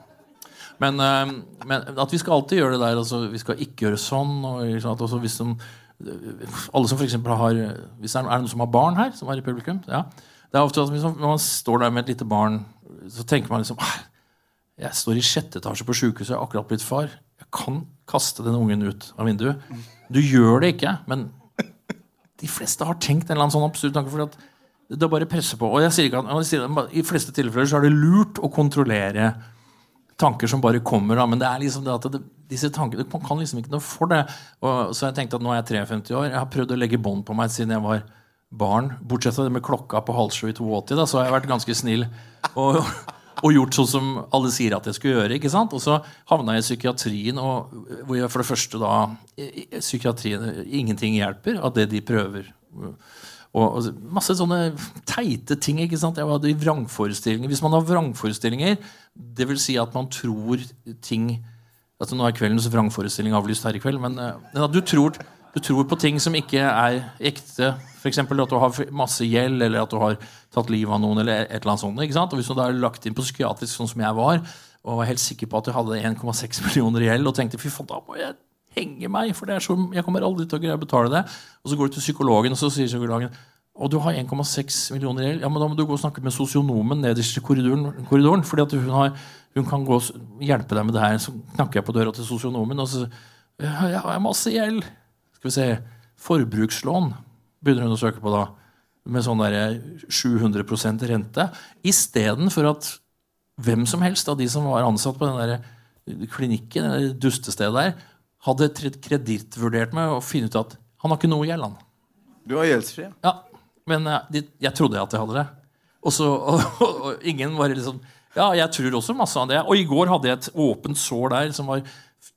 men, eh, men at vi skal alltid gjøre det der. altså Vi skal ikke gjøre sånn. Og, sant? Også hvis de, alle som for har hvis det er, er det noen som har barn her? Som er i publikum? Ja. Det er ofte at Når man står der med et lite barn, så tenker man liksom «Ah, Jeg står i sjette etasje på sjukehuset, jeg har akkurat blitt far. Kan kaste den ungen ut av vinduet. Du gjør det ikke, men de fleste har tenkt en eller annen sånn absurd tanke. For at Det er bare å presse på. Og jeg sier ikke at, jeg sier at I fleste tilfeller så er det lurt å kontrollere tanker som bare kommer. Da. Men det er liksom det at det, disse tankene, man kan liksom ikke noe for det. Og, så jeg tenkte at nå er jeg 53 år. Jeg har prøvd å legge bånd på meg siden jeg var barn. Bortsett fra det med klokka på halv sju i 82, da, så har jeg vært ganske snill. Og, og gjort sånn som alle sier at jeg skulle gjøre. ikke sant? Og så havna jeg i psykiatrien, og, hvor jeg for det første da Psykiatrien Ingenting hjelper av det de prøver. Og, og masse sånne teite ting. ikke sant? Jeg hadde vrangforestillinger. Hvis man har vrangforestillinger, vil si at man tror ting altså Nå er kveldens vrangforestilling avlyst her i kveld, men, eh, at du tror, du tror på ting som ikke er ekte. F.eks. at du har masse gjeld, eller at du har tatt livet av noen. eller et eller annet sånt, ikke sant? Og Hvis du da er lagt inn på psykiatrisk, sånn som jeg var, og var helt sikker på at jeg hadde 1,6 millioner i gjeld, og tenkte fy faen, da må jeg henge meg, for så, jeg kommer aldri til å greie å betale det. Og så går du til psykologen, og så sier psykologen og du har 1,6 millioner i gjeld. Ja, men da må du gå og snakke med sosionomen nederst i korridoren. korridoren fordi hun, hun kan gå og hjelpe deg med det her. Så knakker jeg på døra til sosionomen, og så ja, Jeg har masse gjeld. Skal vi se Forbrukslån begynner hun å søke på da. Med sånn der 700% rente. Istedenfor at hvem som helst av de som var ansatt på den der klinikken, eller dustestedet der, hadde kredittvurdert meg og funnet ut at han har ikke noe gjeld, han. Du var gjeldsfri. ja. Men jeg, jeg trodde at jeg hadde det. Og, så, og, og, og ingen var liksom Ja, jeg tror også masse av det. Og i går hadde jeg et åpent sår der som var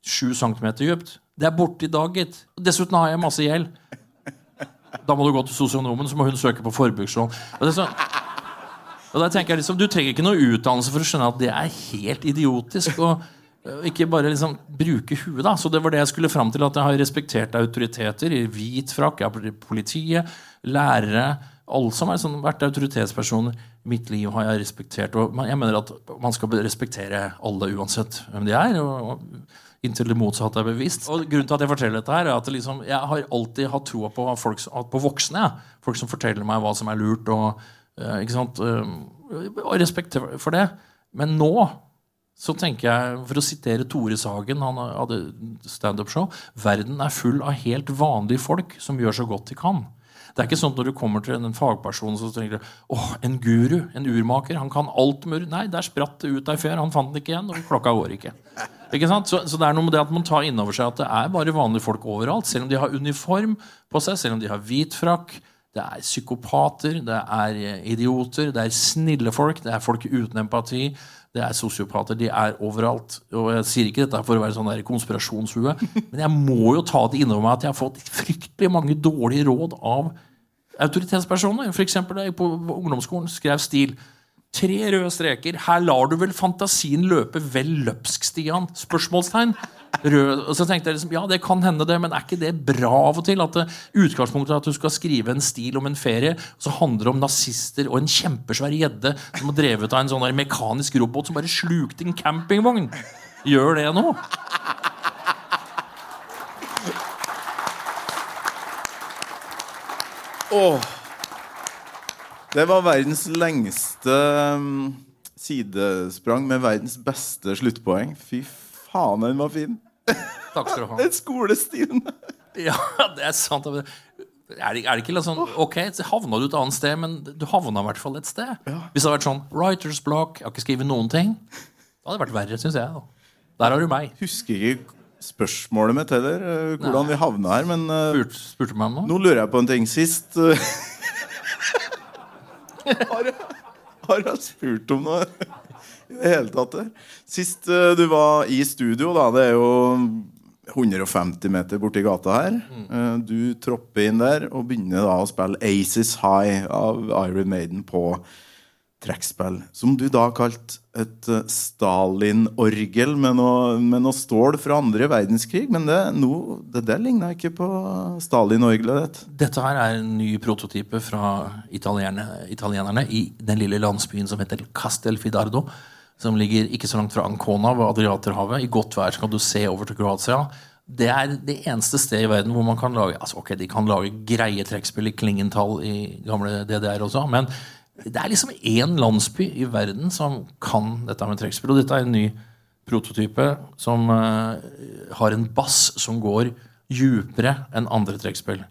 7 centimeter dypt. Det er borte i dag, gitt. Dessuten har jeg masse gjeld. Da må du gå til sosionomen, så må hun søke på forbrukslån. Og er sånn, og der tenker jeg liksom, Du trenger ikke noe utdannelse for å skjønne at det er helt idiotisk. Og øh, ikke bare liksom bruke huet. da, Så det var det jeg skulle fram til. At jeg har respektert autoriteter i hvit frakk. Jeg har politiet, lærere Alle som har sånn, vært autoritetspersoner i mitt liv, har jeg respektert. Og jeg mener at man skal respektere alle uansett hvem de er. og Inntil det motsatte er bevist. Og grunnen til at Jeg forteller dette her er at liksom, jeg har alltid hatt troa på, på voksne. Folk som forteller meg hva som er lurt. og eh, eh, Og respekt for det. Men nå så tenker jeg, for å sitere Tore Sagen, han hadde standup-show Verden er full av helt vanlige folk som gjør så godt de kan. Det er ikke sånn at når du kommer til en fagperson så tenker du åh, en guru, en urmaker, han kan alt mur. Nei, der spratt det ut ei før. Han fant den ikke igjen, og klokka går ikke. Ikke sant? Så, så det er noe med det at man tar inn over seg at det er bare vanlige folk overalt. Selv om de har uniform på seg, selv om de har hvit frakk. Det er psykopater, det er idioter, det er snille folk, det er folk uten empati. Det er sosiopater. De er overalt. Og jeg sier ikke dette for å være sånn der konspirasjonshue, men jeg må jo ta det innover meg at jeg har fått fryktelig mange dårlige råd av autoritetspersoner. Eksempel da jeg på ungdomsskolen skrev stil. Tre røde streker. Her lar du vel fantasien løpe vel løpsk, Stian? Spørsmålstegn. Rød. Og så tenkte jeg liksom, ja, det kan hende det, men er ikke det bra av og til? At det, utgangspunktet er at du skal skrive en stil om en ferie, og så handler det om nazister og en kjempesvær gjedde som har drevet av en sånn der mekanisk robot som bare slukte en campingvogn. Gjør det nå? Åh. Det var verdens lengste um, sidesprang med verdens beste sluttpoeng. Fy faen, den var fin! Takk skal du ha. Den skolestilen. Ja, det er sant. Er det, er det ikke litt sånn Ok, så havna du et annet sted, men du havna i hvert fall et sted. Hvis det hadde vært sånn Writers block, jeg har ikke skrevet noen ting, da hadde det vært verre, syns jeg. Da. Der har du meg. Husker ikke spørsmålet mitt heller, hvordan hvordan vi havna her, men uh, Spurt, spurte meg om noe? nå lurer jeg på en ting. Sist eh, har, jeg, har jeg spurt om noe i det hele tatt? Sist uh, du var i studio, da, det er jo 150 meter borti gata her. Uh, Du tropper inn der og begynner da å spille Aces High av Iron Maiden på trekkspill. Som du da kalte et uh, Stalin-orgel med med noe stål fra andre verdenskrig. Men det, no, det der ligna ikke på Stalin-orgelet ditt. Dette her er en ny prototype fra italienerne, italienerne i den lille landsbyen som heter Castelfidardo. Som ligger ikke så langt fra Ancona ved Adriaterhavet. I godt vær skal kan du se over til Kroatia. Det er det eneste stedet i verden hvor man kan lage altså ok, De kan lage greie trekkspill i Klingenthal i gamle DDR også, men det er liksom én landsby i verden som kan dette med trekkspill. Og dette er en ny prototype som uh, har en bass som går djupere enn andre trekkspill.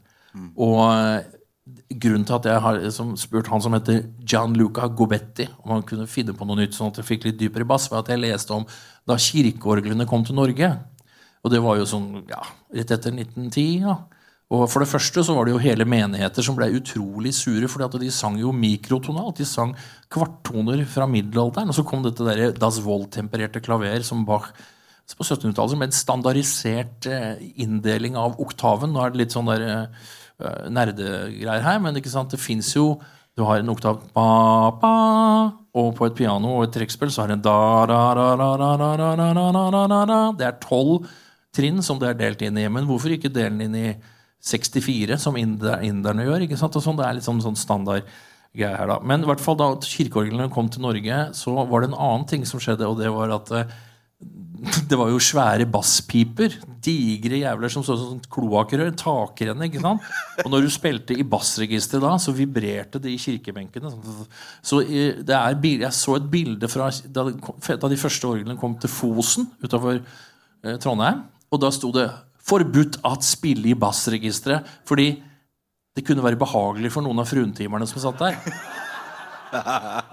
Og eh, grunnen til at jeg har spurt han som heter Gianluca Gobetti om han kunne finne på noe nytt, sånn at jeg fikk litt dypere bass, var at jeg leste om da kirkeorglene kom til Norge. Og det var jo sånn ja, rett etter 1910. ja. Og for det første så var det jo hele menigheter som ble utrolig sure, fordi at de sang jo mikrotonalt. De sang kvarttoner fra middelalderen. Og så kom dette der Das Wold-tempererte klaver som Bach på 1700-tallet som en standardisert eh, inndeling av oktaven. Nå er det litt sånn der eh, nerdegreier her, men ikke sant? det fins jo Du har en oktav ba, ba, og på et piano og et trekkspill så har du en da, da, da, da, da, da, da, da, da, da, da, da. Det er tolv trinn som det er delt inn i. Men hvorfor ikke dele den inn i 64, som inderne gjør? ikke sant? Og sånn, det er litt sånn, sånn standard her. Men i hvert fall da kirkeorglene kom til Norge, så var det en annen ting som skjedde, og det var at eh, det var jo svære basspiper. Digre jævler som så ut som kloakkrør. Takrenne. ikke sant? Og når du spilte i bassregisteret da, så vibrerte det i kirkebenkene. Så eh, det er, Jeg så et bilde fra da, de første orglene kom til Fosen utafor eh, Trondheim. Og da sto det 'Forbudt at spille i bassregisteret'. Fordi det kunne være behagelig for noen av fruentimerne som satt der.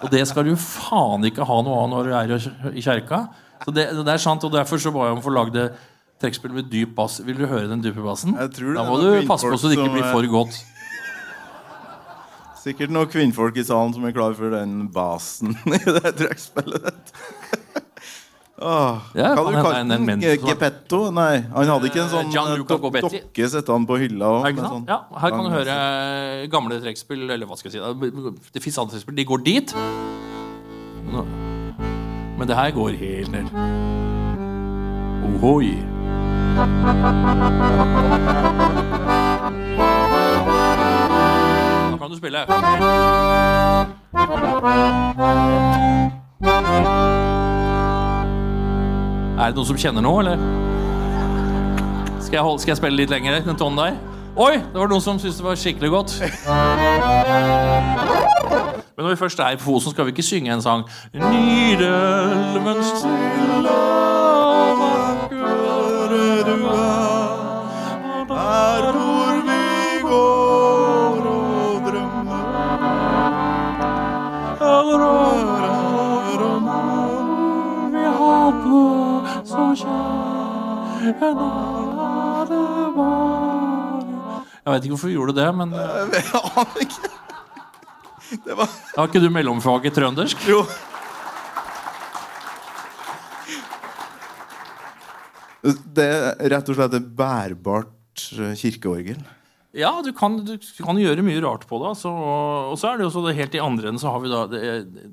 Og det skal du faen ikke ha noe av når du er i kjerka. Så det, det er sant, og Derfor så ba jeg om å få lagd det trekkspill med dyp bass. Vil du høre den dype bassen? Jeg tror det Da må du passe på så det ikke blir for godt. Sikkert noen kvinnfolk i salen som er klar for den basen i det trekkspillet ditt. Åh, Ja, hva du kalte en- en den? Gepetto? Geppetto? Nei, han hadde ikke en sånn Eh, eh, dok dokke sette han på hylla. sånn Ja, her kan du høre gamle trekkspill. Eller hva skal jeg si Det fins andre trekkspill. De går dit. Nå. Men det her går helt ned. Ohoi. Nå kan du spille. Er det noen som kjenner noe, eller? Skal jeg, holde, skal jeg spille litt lenger, den tonen der? Oi, det var noen som syntes det var skikkelig godt. Men når vi først er på Fosen, skal vi ikke synge en sang. Nidelven stille og vakre du er. der hvor vi går og drømmer. Vi hadde så kjær en ademare Jeg vet ikke hvorfor vi gjorde det, men Jeg aner ikke. Det var Har ikke du mellomfag i trøndersk? Jo. Det er rett og slett et bærbart eh, kirkeorgel. Ja, du kan, du kan gjøre mye rart på det. Altså, og, og så er det jo så det helt i andre enden så har vi da det, det,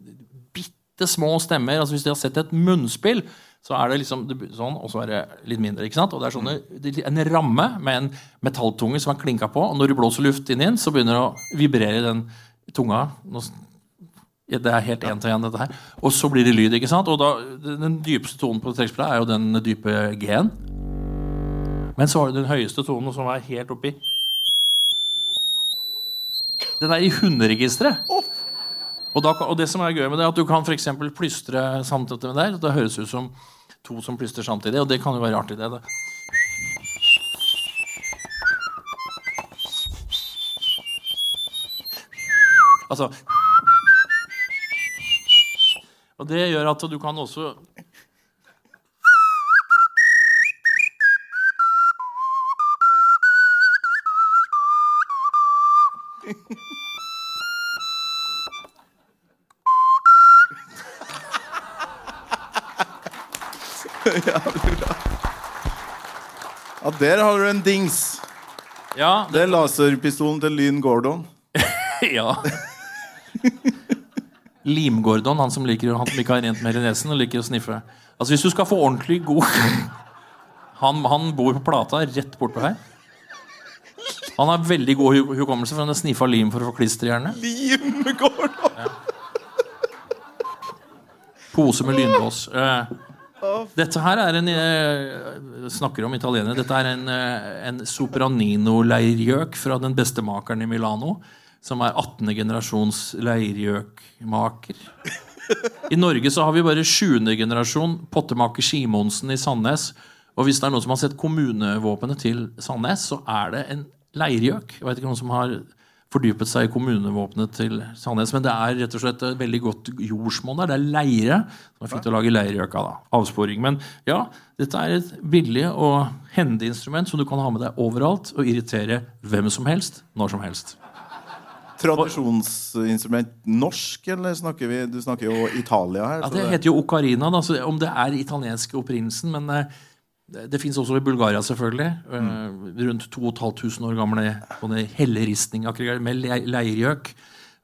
bitte små stemmer. altså Hvis de har sett et munnspill, så er det liksom sånn, og så er det litt mindre. ikke sant? Og det er sånne, er en ramme med en metalltunge som er klinka på, og når du blåser luft inn i den, så begynner det å vibrere i den tunga. Det er helt én til én, dette her. Og så blir det lyd. ikke sant? Og da, Den dypeste tonen på trekkspillet er jo den dype G-en. Men så har du den høyeste tonen, som er helt oppi. Den er i hunderegisteret. Og, da, og det som er gøy med det, er at du kan eksempel plystre samtidig med der. Det høres ut som to som plystrer samtidig, og det kan jo være artig, det. det. Altså Og det gjør at du kan også Ja, der har du en dings. Ja, Det er laserpistolen til Lyn Gordon. Ja. Lim-Gordon, han som, liker, han som ikke har rent mer i nesen og liker å sniffe. Altså Hvis du skal få ordentlig god Han, han bor på Plata, rett bortpå her. Han har veldig god hu- hukommelse, for han har sniffa lim for å få klister i hjernen. Lim Gordon! Pose med lynlås. Eh, dette her er en jeg Snakker om italienere. Dette er en, eh, en Sopranino-leirgjøk fra den beste makeren i Milano. Som er 18. generasjons leirgjøkmaker. I Norge så har vi bare 7. generasjon pottemaker Simonsen i Sandnes. Og hvis det er noen som har sett kommunevåpenet til Sandnes, så er det en leirgjøk. Jeg vet ikke noen som har fordypet seg i kommunevåpenet til Sandnes. Men det er rett og slett et veldig godt jordsmonn der. Det er leire. Som er fint å lage leirgjøk av. da, Avsporing. Men ja, dette er et billig og hendig instrument som du kan ha med deg overalt og irritere hvem som helst når som helst. Tradisjonsinstrument norsk, eller snakker vi Du snakker jo Italia her. Ja, Det heter jo ocarina, da, så om det er italiensk opprinnelsen. Men eh, det, fins også i Bulgaria, selvfølgelig. Mm. rundt 2500 år gamle helleristningaggregater med le leirgjøk.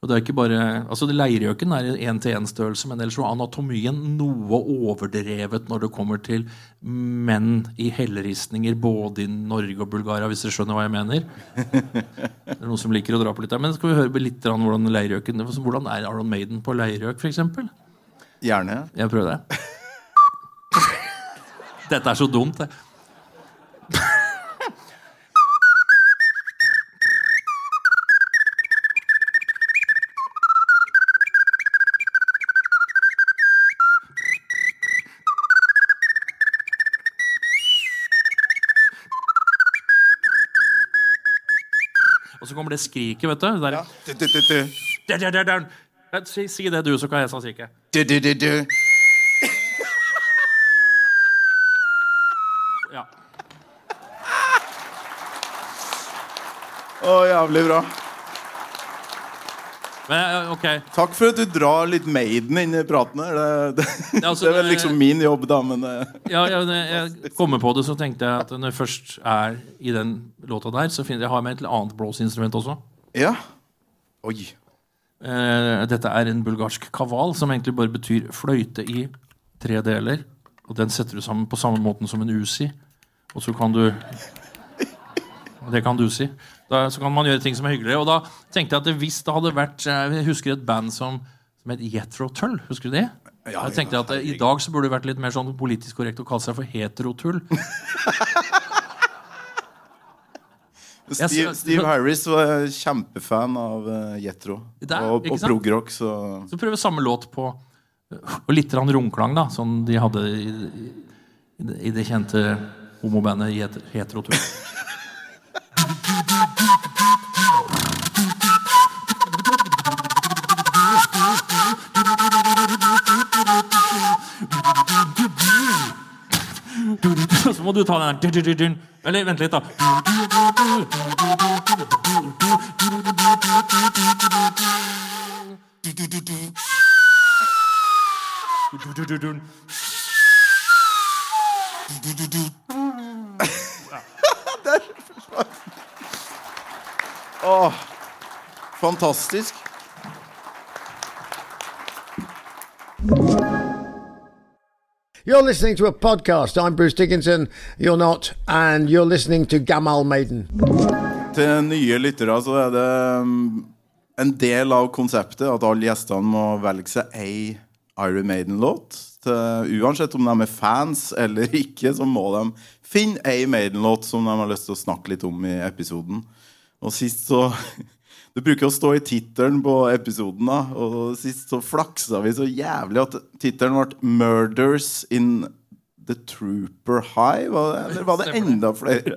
Og det er ikke bare, altså Leirgjøken er én-til-én-størrelse, men ellers er anatomien noe overdrevet når det kommer til menn i helleristninger både i Norge og Bulgaria, hvis dere skjønner hva jeg mener. Det er noen som liker å dra på litt der. Men skal vi høre litt om hvordan leirgjøken Hvordan er Aron Maiden på leirgjøk, f.eks.? Gjerne. Jeg prøver det. Dette er så dumt, det. Og så kommer det skriket, vet du. Der, Du, du, du, du. Ja, Si, si det, du, så kan jeg sånn skrike. Du, du, du, du. Å, jævlig bra. Men, eh, ok. Takk for at du drar litt Maiden inn i praten her. Det, det, Ja, altså, det er vel liksom min jobb, da, men eh, Ja, ja, jeg kommer på det, så tenkte jeg at når jeg først er i den låta der, så finner jeg har med et annet blåseinstrument også. Ja. Oi. Eh, dette er en bulgarsk kaval, som egentlig bare betyr fløyte i tre deler. Og den setter du sammen på samme måten som en usi. Og så kan du Det kan du si. Da, så kan man gjøre ting som er hyggeligere. Og da tenkte jeg at hvis det hadde vært eh, Jeg husker et band som, som het Yetro Tull. Husker du det? Ja, jeg tenkte at eh, I dag så burde det vært litt mer sånn politisk korrekt å kalle seg for heterotull. Steve, Steve Harris var kjempefan av uh, Jetro. Og, og progrock, så Så prøve samme låt på Og litt romklang, da, som de hadde i, i, det- i det kjente homobandet Het- Heterotur. Så må du ta den der Eller vent litt, da. Åh, fantastisk. You're listening to a podcast. I'm Bruce Dickinson. You're not. And you're listening to Gamal Maiden. Til nye lyttere så er det um, en del av konseptet at alle gjestene må velge seg ei Iron Maiden-låt. Uansett om de er fans eller ikke, så må de finne ei Maiden-låt som de har lyst til å snakke litt om i episoden. Og sist så Det bruker å stå i tittelen på episoden, da. Og sist så flaksa vi så jævlig at tittelen ble 'Murders in The Trooper High'. Var det, eller var det enda flere?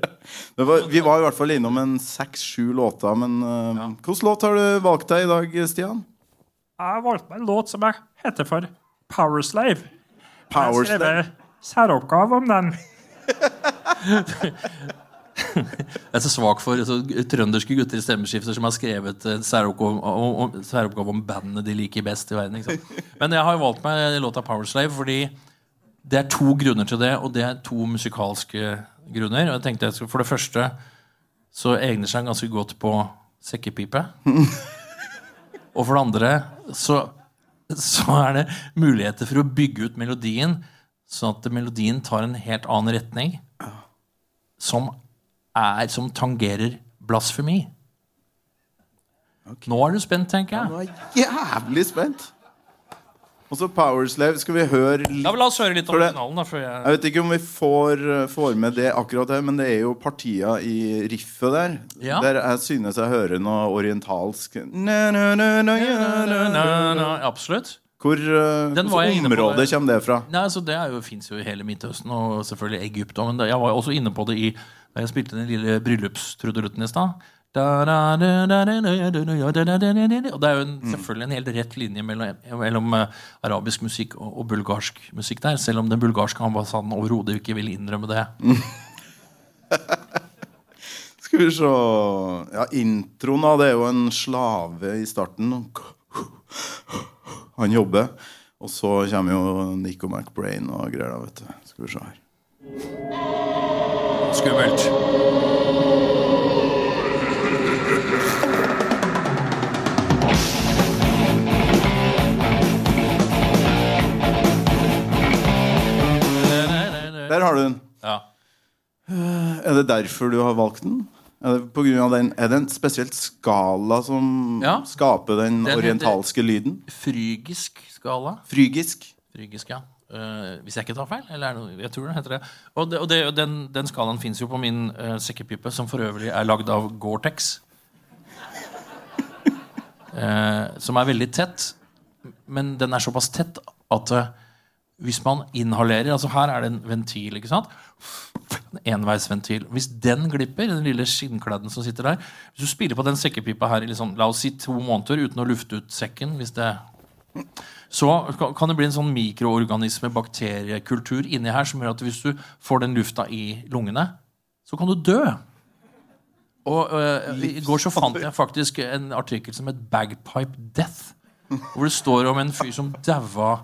Det var, vi var i hvert fall innom en seks-sju låter. Men uh, hvilken låt har du valgt deg i dag, Stian? Jeg har valgt meg en låt som jeg heter for Powerslave. Jeg har Powerslave. skrevet særoppgave om den. Jeg er så svak for så, trønderske gutter i stemmeskifter som har skrevet en særoppgave om, om, særoppgave om bandene de liker best i verden. Men jeg har valgt meg låta Powerslave fordi det er to grunner til det, og det er to musikalske grunner. Og jeg tenkte jeg skulle, For det første så egner seg ganske godt på sekkepipe. Og for det andre så, så er det muligheter for å bygge ut melodien, sånn at melodien tar en helt annen retning som er som tangerer blasfemi. Nå er du spent, tenker jeg. Nå er jeg jævlig spent. Og så Powerslave. Skal vi høre litt Ja, La oss høre litt om For det- originalen. jeg... Jeg vet ikke om vi får, får med det akkurat her, men det er jo partier i riffet der. Ja. Der jeg synes jeg hører noe orientalsk na, na, na, na, ja, na, na, na. Absolutt. Hvor uh, område kommer det fra? Nei, altså Det er jo, fins jo i hele Midtøsten og selvfølgelig Egypt. Men det- jeg var også inne på det i jeg spilte den lille bryllupstrudelutten i stad. Og det er jo en, selvfølgelig en helt rett linje mellom, mellom arabisk musikk og, og, bulgarsk musikk der, selv om den bulgarske ambassaden overhodet ikke vil innrømme det. Skal vi se Ja, introen da, det er jo en slave i starten. Han jobber. Og så kommer jo Nico McBrain og greier, da, vet du. Skal vi se her. Skummelt. Der har du den. Ja. Er det derfor du har valgt den? Er det, på grunn av den, er det en spesielt skala som Ja. skaper den, Den orientalske lyden? Frygisk skala. Frygisk? Frygisk, ja. Eh, hvis jeg ikke tar feil? Eller er noe- jeg tror det heter det. Og, det, og det, den, den skalaen fins jo på min uh, sekkepipe, som for øvrig er lagd av Gore-Tex. uh, som er veldig tett. Men den er såpass tett at hvis man inhalerer altså Her er det en ventil. ikke sant? En enveisventil. Hvis den glipper, den lille skinnkladden som sitter der Hvis du spiller på den sekkepipa her i liksom, la oss si to måneder uten å lufte ut sekken hvis det så kan det bli en sånn mikroorganisme, bakteriekultur inni her som gjør at hvis du får den lufta i lungene, så kan du dø. Og øh, I går så fant jeg faktisk en artikkel som het 'Bagpipe Death'. Hvor det står om en fyr som daua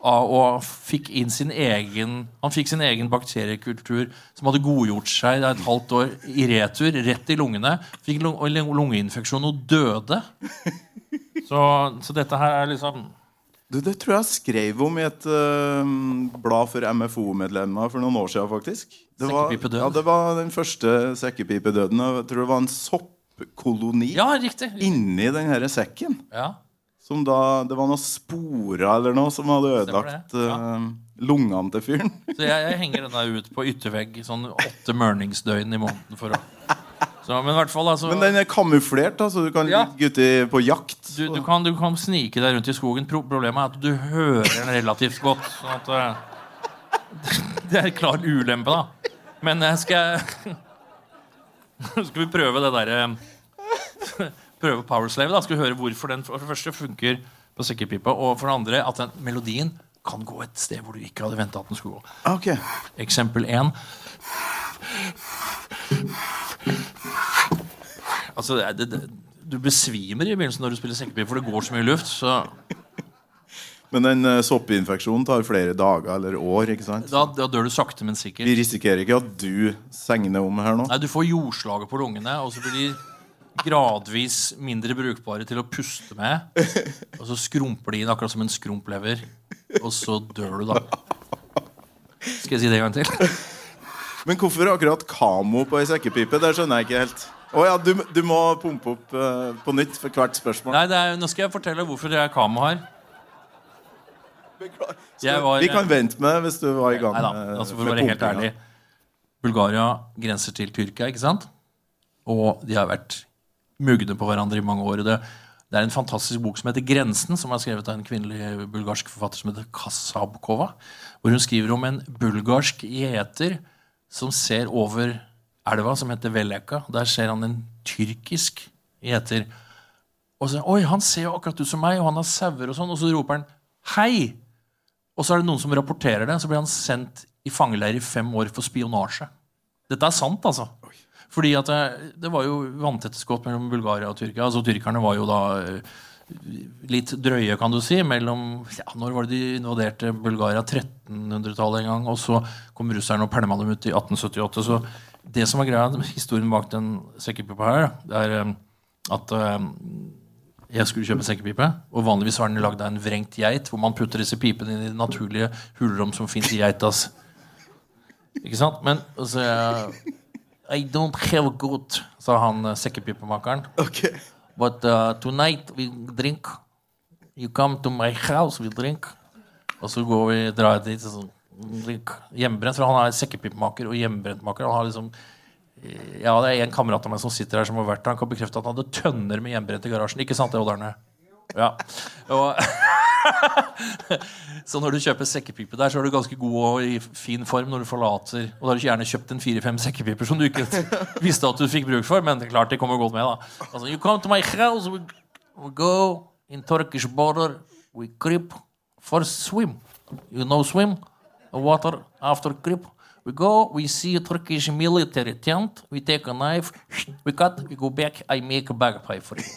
og fikk inn sin egen Han fikk sin egen bakteriekultur som hadde godgjort seg et halvt år i retur, rett i lungene. Fikk lung lungeinfeksjon og døde. Så, så dette her er liksom Du, det tror jeg jeg skrev om i et uh, blad for MFO-medlemmer for noen år siden, faktisk. Det var, ja, det var den første sekkepipedøden. Jeg tror det var en soppkoloni Ja, riktig. inni den her sekken. Ja. Som da, det var noen sporer eller noe som hadde ødelagt ja. eh, lungene til fyren. Så jeg, jeg henger den der ut på yttervegg sånn åtte mørningsdøgn i måneden for å så, Men fall, altså Men den er kamuflert, da, så du kan Ja. ligge ute på jakt. du, du, kan, du kan snike deg rundt i skogen. Pro problemet er at du hører den relativt godt. Sånn at eh, Det er klar ulempe, da. Men jeg skal Skal vi prøve det derre Prøve Powerslave? da Skal vi høre hvorfor den for det første funker på sekkepipa, og for det andre at den melodien kan gå et sted hvor du ikke hadde venta at den skulle gå. Okay. Eksempel 1. Altså, det, det, det, du besvimer i begynnelsen når du spiller sekkepipe, for det går så mye luft. Så Men den eh, soppinfeksjonen tar flere dager eller år. ikke sant? da, da dør du sakte, men sikkert. Vi risikerer ikke at du segner om her nå. Nei, Du får jordslaget på lungene, og så blir de gradvis mindre brukbare til å puste med. Og så skrumper de inn akkurat som en skrumplever, og så dør du, da. Skal jeg si det en gang til? Men hvorfor akkurat kamo på ei sekkepipe? Det skjønner jeg ikke helt. Å ja, du, du må pumpe opp uh, på nytt for hvert spørsmål. Nei, det er, Nå skal jeg fortelle hvorfor jeg er kamo her. Jeg var- Vi kan vente med hvis du var i gang Neida, da, altså for å være helt ærlig Bulgaria grenser til Tyrkia, ikke sant? Og de har vært mugne på hverandre i mange år. Det, det er en fantastisk bok som heter 'Grensen', som er skrevet av en kvinnelig bulgarsk forfatter som heter Kasabkova. Hvor hun skriver om en bulgarsk gjeter som ser over elva som heter Veleka. Der ser han en tyrkisk gjeter. Og så, Oi, han ser jo akkurat ut som meg, og han har sauer og sånn. Og så roper han 'hei'. Og så er det noen som rapporterer det, så blir han sendt i fangeleir i fem år for spionasje. Dette er sant, altså. Fordi at det, det var jo vanntette skott mellom Bulgaria og Tyrkia. Altså Tyrkerne var jo da eh, litt drøye, kan du si. mellom, ja, Når var det de invaderte Bulgaria? 1300-tallet en gang. Og så kom russerne og pælma dem ut i 1878. Så det som er greia, historien bak den sekkepipa her, det er eh, at eh, jeg skulle kjøpe sekkepipe, og vanligvis var den lagd av en vrengt geit, hvor man putter disse pipene inn i det naturlige hulrom som fins i geitas Ikke sant? Men så jeg, I don't have good, sa han sekkepipemakeren. Okay. But uh, tonight we drink. You come to my house, we drink. Og så går vi drar dit og så drink hjemmebrent. For han er sekkepipemaker og hjemmebrentmaker. Han har liksom eh, ja, det er en kamerat av meg som sitter her som har vært der. Han kan bekrefte at han hadde tønner med hjemmebrent i garasjen. Ikke sant det, Odd Arne? Ja. Og, Så når du kjøper sekkepipe der, så er du ganske god og i fin form når du forlater. Og da har du gjerne kjøpt en fire-fem sekkepiper som du ikke visste at du fikk bruk for. Men klart det kommer godt med, da. Altså, you come to my house, we, we go in Turkish border, we creep for swim. You know swim? Water after creep. We go, we see a Turkish military tent, we take a knife, we cut, we go back, I make a bagpipe for you.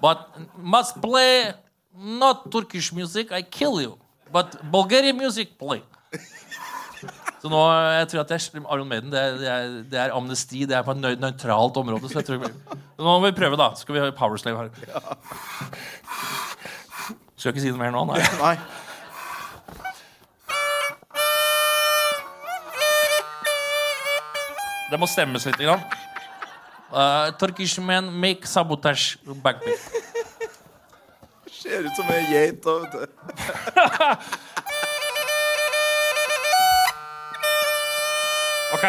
But must play not Turkish music, I kill you. But Bulgarian music, play. Så nå jeg tror at jeg, Aron Maiden det er, det, er, er amnesti. Det er på et nøy- nøytralt område. Så jeg tror, nå må vi prøve, da. Skal vi ha Powerslave her? Skal jeg ikke si noe mer nå? Nei. Nei. Det må stemmes litt. Grann. Uh, Turkish men make sabotage backbeat. Ser ut som ei geit. da, vet du. Ok.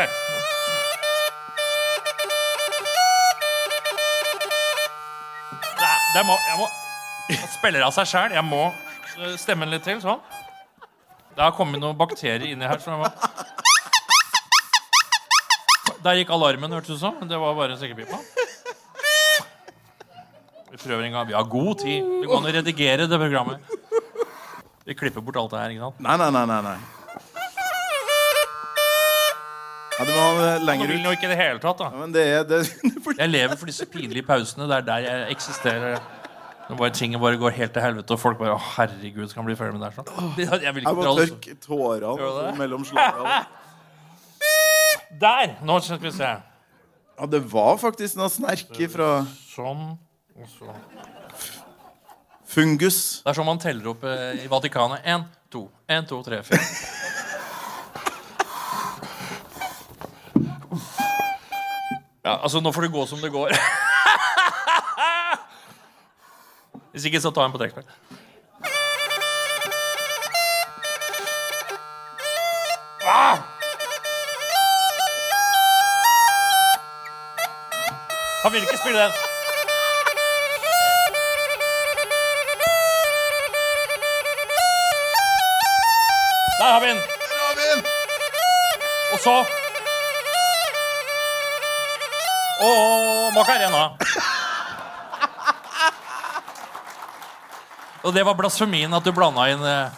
Nei, det må, jeg må Det spiller av seg sjæl. Jeg må eh, stemme litt til. Sånn. Det har kommet noen bakterier inni her. Så jeg må... Der gikk alarmen, hørtes det ut som. Det var bare sekkepipa. Vi prøver en gang. Vi har god tid. Det går an å redigere det programmet. Vi klipper bort alt det her. ikke sant? Nei, nei, nei. nei, nei. Ja, du må ha det Nå lenger vil ut. nå ikke i det hele tatt, da. Ja, men det er det Jeg lever for disse pinlige pausene. Det er der jeg eksisterer. Når bare ting bare går helt til helvete, og folk bare Å, herregud, skal han bli ferdig med det her sånn? Jeg vil Jeg ikke må dra det tørke tårene du det? mellom slagene. Der! Nå skal vi se. Ja, det var faktisk noe snerke fra Sånn. Og så. fungus. Det er sånn man teller opp eh, i Vatikanet. Én, to, én, to, tre, fire. Ja, altså, nå får det gå som det går. Hvis ikke, så tar jeg en på trekkspill. Ah! Han vil ikke spille den. Der har vi den. Der har vi den! Og så Og Macarena. Og det var blasfemien at du blanda inn eh,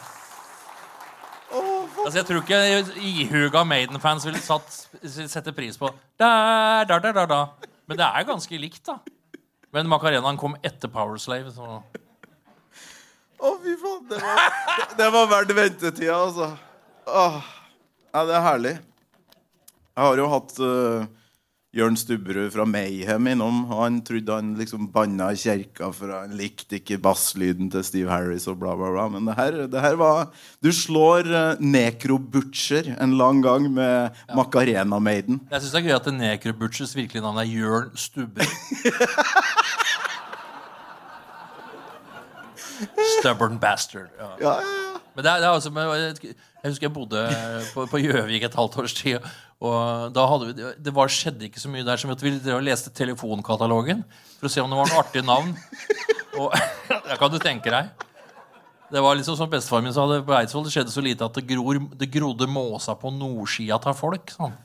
Altså Jeg tror ikke ihuga Maiden-fans ville satt, sette pris på da, da, da, da, da. Men det er ganske likt, da. Men Macarenaen kom etter Powerslave. Så. Å, fy faen. Det var, det, var verdt ventetida, altså. Åh. Ja, det er herlig. Jeg har jo hatt uh, Jørn Stubberud fra Mayhem innom. Han trodde han liksom banna i kjerka, for han likte ikke basslyden til Steve Harris og bla, bla, bla. Men det her, det her var Du slår uh, Necro Butcher en lang gang med Macarena Maiden. Jeg syns det er gøy at Necro Butchers virkelige navn er Jørn Stubberud. Stubborn bastard. Ja. Ja, ja, ja. Men det er, det er altså, jeg husker jeg bodde på, Gjøvik et halvt års tid. Og da hadde vi, det var, skjedde ikke så mye der. som at Vi leste telefonkatalogen for å se om det var noen artig navn. Og det kan du tenke deg. Det var liksom som bestefaren min sa det på Eidsvoll. Det skjedde så lite at det, gror, det grodde måsa på nordsida av folk. Sånn.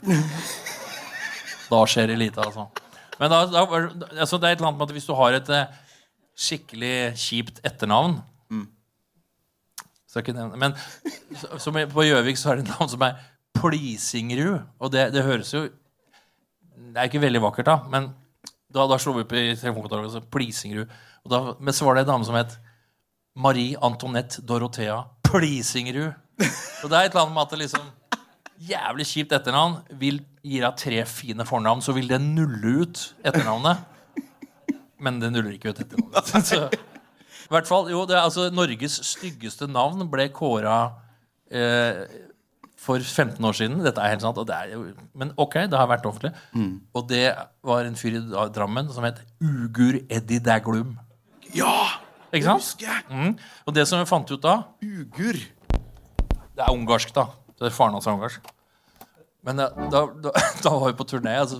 Da skjer det lite, altså. Men da, da, altså, det er et eller annet med at hvis du har et eh, skikkelig kjipt etternavn skal ikke nevne Men så- som på Gjøvik så er det et navn som er Plisingrud. Og det, det høres jo Det er ikke veldig vakkert, da. Men da, da slo vi opp i telefonkatalogen så Plisingrud. Og da, men så var det en dame som het Marie Antoinette Dorothea Plisingrud. Og det er et eller annet med at det liksom Jævlig kjipt etternavn. Vil gi deg tre fine fornavn, så vil det nulle ut etternavnet. Men det nuller ikke ut etternavnet. Så, i hvert fall, jo, det er altså Norges styggeste navn ble kåra eh, for 15 år siden. Dette er helt sant. Og det er, men ok, det har vært offentlig. Og det var en fyr i Drammen som het Ugur Eddie Daglum. ja Ikke sant? husker jeg! Mm. Og det som vi fant ut da Ugur. Det er ungarsk, da. Det er Faren hans er ungarsk. Men da, da, da, da var vi på turné. Altså,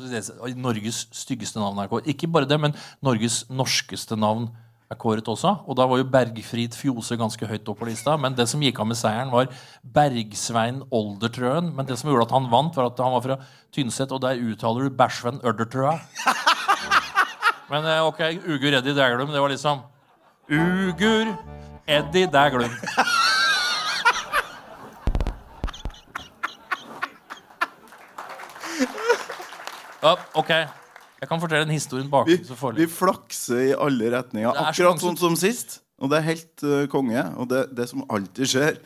Norges styggeste navn er. Ikke bare det, men Norges norskeste navn er kåret også. Og da var jo Bergfrid Fjose ganske høyt opp på lista. Men det som gikk av med seieren, var Bergsvein Oldertrøen. Men det som gjorde at han vant, var at han var fra Tynset, og der uttaler du Bæsjven Ørdertrøa. Men eh, ok, Ugur Eddie Daglum, det var liksom Ugur Eddie Daglum. Ja, ok. Jeg kan fortelle en historie bak. Vi, så får vi flakser i alle retninger, er akkurat sånn som- som sist. Og det er helt uh, konge. Og det, det som alltid skjer,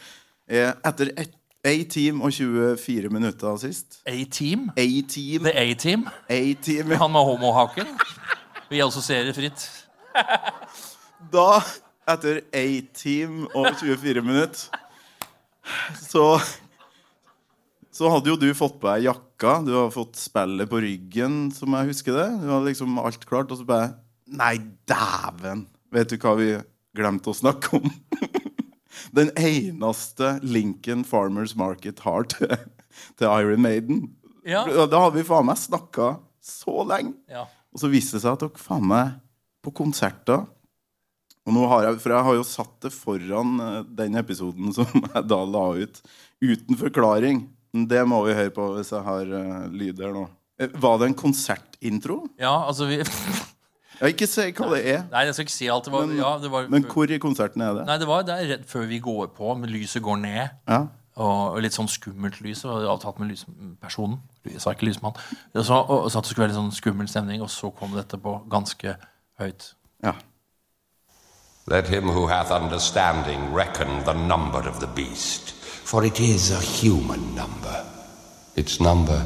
er etter ett A-Team og 24 minutter sist A-Team? A-Team. The A-Team? A-Team. Han med homohaken? Vi assosierer fritt. Da, etter A-Team og 24 minutter, så Så hadde jo du fått på deg jakka, du har fått spillet på ryggen, som jeg husker det. Du hadde liksom alt klart, og så bare Nei, dæven! Vet du hva vi glemte å snakke om? Den eneste Lincoln Farmers Market har til, til Iron Maiden. Ja. Da har vi faen meg snakka så lenge. Ja. Og så viste det seg at dere faen meg på konserter Og nå har jeg, For jeg har jo satt det foran eh, den episoden som jeg da la ut, uten forklaring. Det må vi høre på hvis jeg har uh, lyder nå. Eh, Var det en konsertintro? Ja, altså vi Jeg ikke si hva det er. Nei, jeg skal ikke si alt. Det var, Men, ja, det var, men hvor i konserten er det? Nei, det var det er rett før vi går på, men lyset går ned. Ja. Og litt sånn skummelt lys. Og avtalt med lyspersonen. Jeg sa ikke lysmann. Og så, og, så at det skulle være litt sånn skummel stemning, og så kom dette på ganske høyt. Ja. Let him who hath understanding reckon the number of the beast, for it is a human number. Its number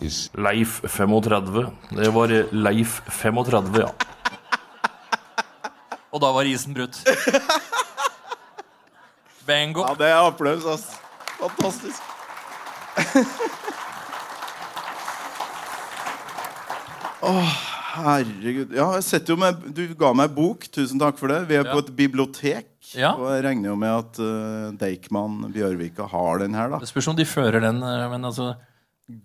is Leif 35. Det var Leif 35, ja. Og da var isen brutt. Bingo. ja, det er applaus, ass. Fantastisk. Åh, herregud. Ja, jeg setter jo med Du ga meg bok. Tusen takk for det. Vi er Ja. på et bibliotek. Ja. Og jeg regner jo med at uh, Deichman Bjørvika har den her, da. Det spørs om de fører den, eh, men altså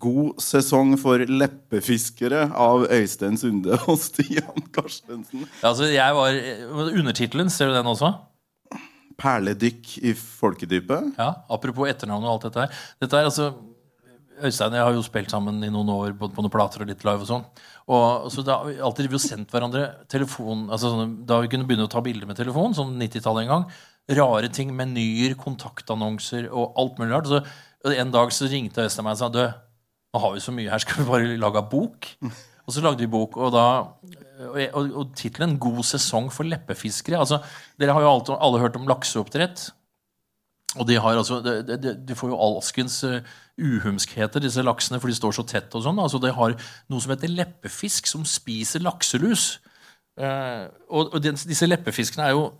God sesong for leppefiskere av Øystein Sunde og Stian Karstensen. Altså, jeg var Undertittelen, ser du den også? Perledykk i folkedypet. Ja, Apropos etternavn og alt dette her. Dette er altså Øystein og jeg har jo spilt sammen i noen år, både på noen plater og litt live. og sånn. Og så Da har vi alltid vi sendt hverandre telefon altså sånne, Da vi kunne begynne å ta bilder med telefon, sånn 90-tallet en gang. Rare ting, menyer, kontaktannonser og alt mulig rart. Så En dag så ringte Øystein meg og sa du, nå har vi så mye her, skal vi bare lage bok? Og så lagde vi bok, og da og, og, og tittelen 'God sesong for leppefiskere'. altså Dere har jo alltid, alle hørt om lakseoppdrett. Og de, har altså, de får jo alskens uh, uhumskheter, disse laksene, for de står så tett. og sånn. Altså, De har noe som heter leppefisk, som spiser lakselus. Eh, og og den, disse leppefiskene er jo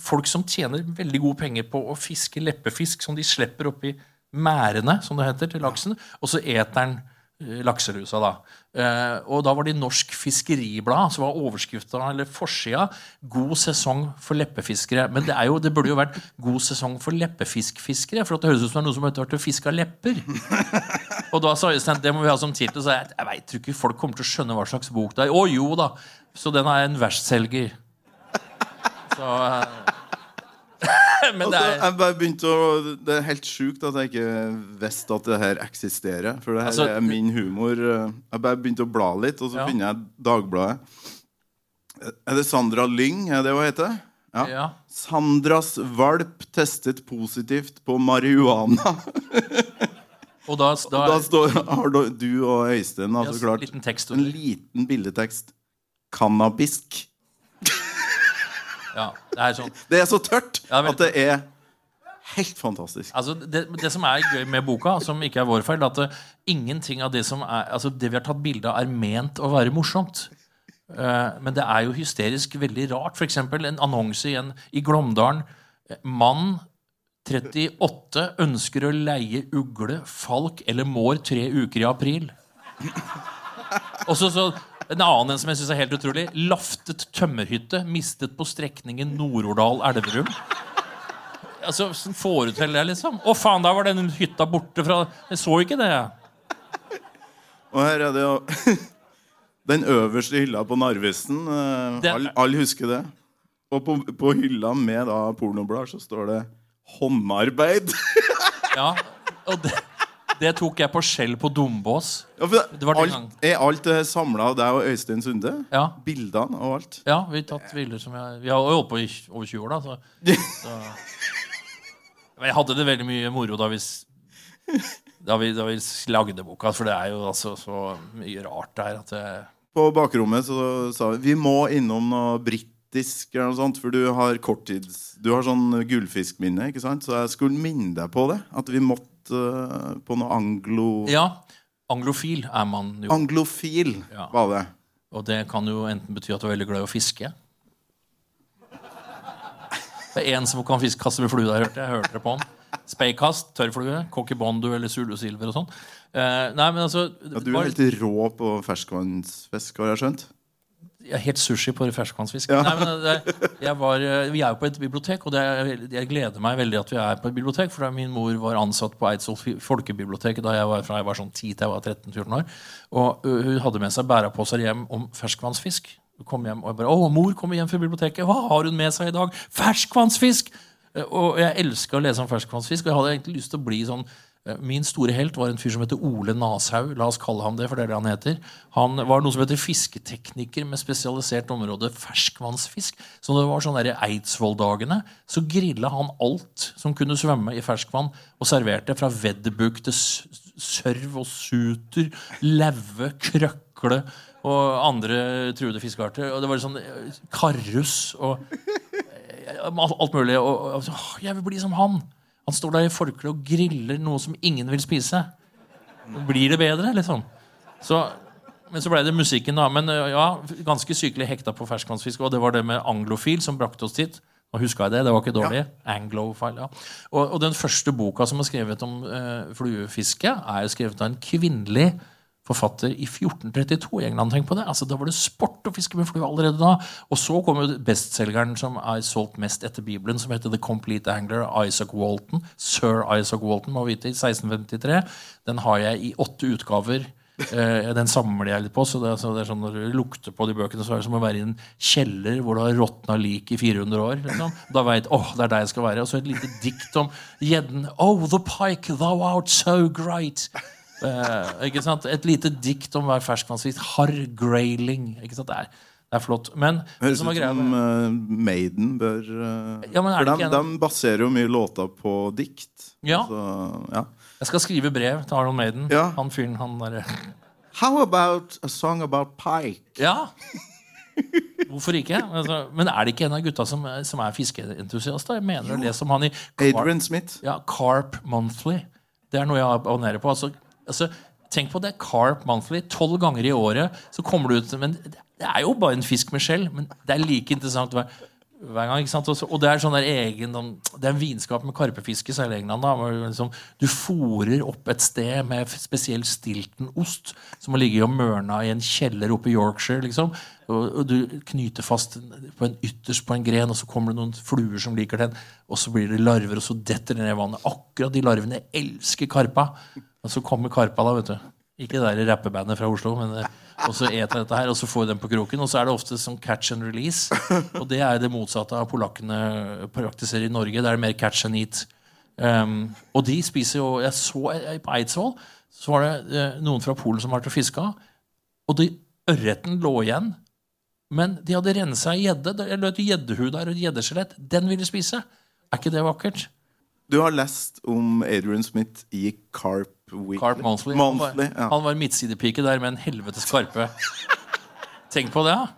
folk som tjener veldig gode penger på å fiske leppefisk som de slipper oppi merdene, som det heter, til laksen. Og så eter den eh, lakselusa, da. Eh, og da var det i Norsk Fiskeriblad, så var overskrifta, eller forsida, 'God sesong for leppefiskere'. Men det, er jo, det burde jo vært 'God sesong for leppefiskfiskere', for at det høres ut som det er noe som heter vært fiska lepper. Og da sa Øystein det må vi ha som tittel. Så jeg, jeg veit ikke folk kommer til å skjønne hva slags bok det er. Å jo da! Så den er en verstselger. Så eh, Men det Altså, er jeg bare begynte å, det er helt sjukt at jeg ikke visste at det her eksisterer. For det her Altså, er min humor. Jeg bare begynte å bla litt, og så Ja. finner jeg Dagbladet. Er det Sandra Lyng? Er det hun heter? Ja. Ja. Sandras valp testet positivt på marihuana. Og da, Og da, da står, har du- og Øystein Ja, altså så klart liten tekst en liten bildetekst. Cannabisk. Ja, det er sånn Det er så tørt Ja, at det er helt fantastisk. Altså, det, det som er gøy med boka, som ikke er vår feil, at eh, ingenting av det som er Altså, det vi har tatt bilde av, er ment å være morsomt. Uh, men det er jo hysterisk veldig rart. Eksempel en annonse igjen i Glåmdalen. Mann 38 ønsker å leie ugle, falk eller mår tre uker i april. Og så, så en annen en som jeg synes er helt utrolig. Laftet tømmerhytte mistet på strekningen Nord-Ordal-Elverum. Altså, sånn Forutell det, liksom. Å, faen, da var den hytta borte fra Jeg så ikke det. Og her er det jo den øverste hylla på Narvesen. eh, Alle all husker det. Og på, på hylla med da pornoblad så står det 'håndarbeid'. Ja, og det, det tok jeg på skjell på Dombås. Ja, for Det var alt, er alt samla av deg og Øystein Sunde? Ja. Bildene og alt? Ja, vi har tatt bilder som jeg Vi har holdt på i over 20 år, da. Så, så. Jeg hadde det veldig mye moro da vi, da vi, da vi lagde boka, for det er jo altså så mye rart der at det, På bakrommet så sa vi vi må innom noe britisk eller noe sånt, for du har korttids... Du har sånn gullfiskminne, ikke sant? Så jeg skulle minne deg på det. At vi måtte eh, på noe anglo... Ja. Anglofil er man jo. Anglofil Ja. var det. Og det kan jo enten bety at du er veldig glad i å fiske. Det er en som kan fiske, kaste med flue der, hørte jeg. hørte det på han. Speikast, tørrflue, kokkibondu eller sulusilver og sånn. Eh, nei, men altså Ja, du er bare- helt rå på ferskvannsfisk, har jeg skjønt? Jeg helt sushi på ferskvannsfisk. Ja. Nei, men det, jeg var, eh, vi er jo på et bibliotek, og det er, jeg gleder meg veldig at vi er på et bibliotek. For min mor var ansatt på Eidsvoll folkebibliotek da jeg var fra jeg var sånn 10 til jeg var 13-14 år. Og hun hadde med seg bæreposer hjem om ferskvannsfisk. Hun kom hjem og jeg bare 'Å, mor kommer hjem fra biblioteket. Hva har hun med seg i dag?' Ferskvannsfisk! Eh, Og jeg elska å lese om ferskvannsfisk, og jeg hadde egentlig lyst til å bli sånn Min store helt var en fyr som heter Ole Nashaug. La oss kalle ham det, for det er det han heter. Han var noe som heter fisketekniker med spesialisert område ferskvannsfisk. Så det var sånn Eidsvolldagene, så grilla han alt som kunne svømme i ferskvann, og serverte fra veddebuk til sørv og suter, laue, krøkle og andre truede fiskearter. Og det var sånn eh, karrus og eh, alt mulig. Og, og, jeg vil bli som han. Han står der i forkle og griller noe som ingen vil spise. Blir det bedre, liksom? Så, men så ble det musikken, da. Men ja, ganske sykelig hekta på ferskvannsfisk. Og det var det med anglofil som brakte oss dit. Nå huska jeg det. Det var ikke dårlig. Anglofile, ja. Og, og den første boka som er skrevet om eh, fluefiske, er skrevet av en kvinnelig forfatter i 1432 i England. Tenk på det. Altså, da var det sport å fiske med flue allerede da. Og så kom jo bestselgeren som er solgt mest etter Bibelen, som heter The Complete Angler, Isaac Walton. Sir Isaac Walton, må vite, i 1653. Den har jeg i åtte utgaver. Eh, den samler jeg litt på. så det, så det er sånn Når du lukter på de bøkene, så er det som å være i en kjeller hvor det har råtna lik i 400 år. Liksom. Da veit åh, det er der jeg skal være. Og så et lite dikt om gjedden. Oh, the pike, thou art so great. Eh, ikke sant? Et lite dikt om hver ferskvannsvis. Harr grayling. Ikke sant? Det er, det er flott. Men Høres som ut er som eh, Maiden bør uh, Ja, men For de, en- de baserer jo mye låter på dikt. Ja. Så, ja. Jeg skal skrive brev til Arnold Maiden. Ja. Han fyren, han derre How about a song about pike? Ja. Hvorfor ikke? Altså, men er det ikke en av gutta som, som er fiskeentusiast? Jeg mener jo. det som han i Adrian Smith. Ja, Carp Monthly. Det er noe jeg abonnerer på. Altså, altså, tenk på det. Carp Monthly. Tolv ganger i året så kommer du ut Men det er jo bare en fisk med skjell. Men det er like interessant hver, hver gang. Og det er sånn der egen Det er en vinskap med karpefiske, særlig i England. da, liksom, Du fòrer opp et sted med spesiell Stilton-ost som har ligget og mørna i en kjeller oppe i Yorkshire. liksom, og Du knyter fast på en ytterst på en gren, og så kommer det noen fluer som liker den, og så blir det larver, og så detter det ned i vannet. Akkurat de larvene elsker karpa. Og så kommer karpa, da, vet du. Ikke det der rappebandet fra Oslo, men eh, og så eter dette her, og så får vi den på kroken. Og så er det ofte sånn catch and release. Og det er det motsatte av polakkene praktiserer i Norge. Det er mer catch and eat. Um, og de spiser jo Jeg så på Eidsvoll så var det eh, noen fra Polen som var til å fiska. Og de, ørreten lå igjen. Men de hadde rensa gjedde. Det lå et gjeddehud der og et gjeddeskjelett. Den ville spise. Er ikke det vakkert? Du har lest om Adrian Smith i Carp Weekly. Carp Monthly. Han var, Monthly, ja. han var midtsidepike der med en helvetes karpe. Tenk på det, ja.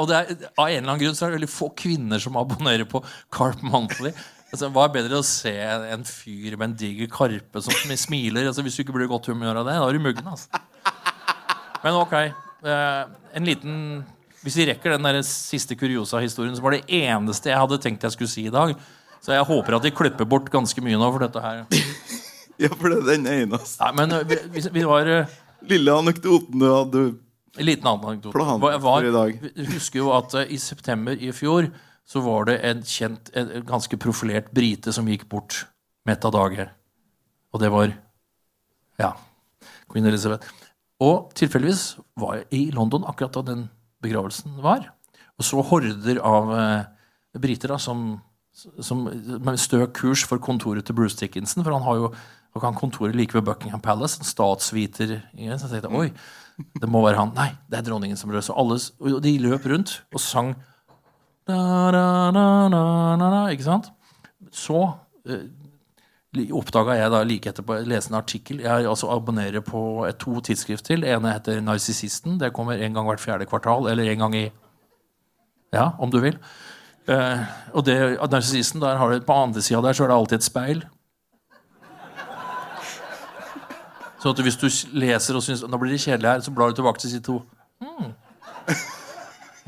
Og det er, av en eller annen grunn så er det veldig få kvinner som abonnerer på Carp Monthly. Altså, hva er bedre å se en fyr med en diger karpe som sm- smiler? Altså, hvis du ikke blir i godt humør av det, da er du muggen. Altså. Men ok. eh, en liten Hvis vi rekker den der siste kuriosa-historien, så var det eneste jeg hadde tenkt jeg skulle si i dag. Så jeg håper at de klipper bort ganske mye nå for dette her. Ja, for det er den eneste. Nei, men eh, vi, vi, vi var eh, Lille anekdoten du hadde En liten anekdote. Var- var- husker jo at eh, i september i fjor så var det en kjent, en ganske profilert brite som gikk bort. mett av dager. Og det var ja, Queen Elizabeth. Og tilfeldigvis var jeg i London akkurat da den begravelsen var. Og så horder av eh, briter da, som, som med stø kurs for kontoret til Bruce Dickinson. For han har jo han kan kontoret like ved Buckingham Palace, en statsviter. Så jeg oi, det må være han. Nei, det er dronningen som. Så alle, og de løp rundt og sang da, da, da, Ikke sant? Så eh, oppdaga jeg da like etterpå lese en artikkel. Jeg altså abonnerer på et, to tidsskrift til. Ene heter Narsissisten. Det kommer en gang hvert fjerde kvartal. Eller en gang i Ja, om du vil. Eh, og det, Narsissisten, der har du på andre sida der så er det alltid et speil. Så at hvis du leser og syns nå blir det kjedelig her, så blar du tilbake til side to. Mm.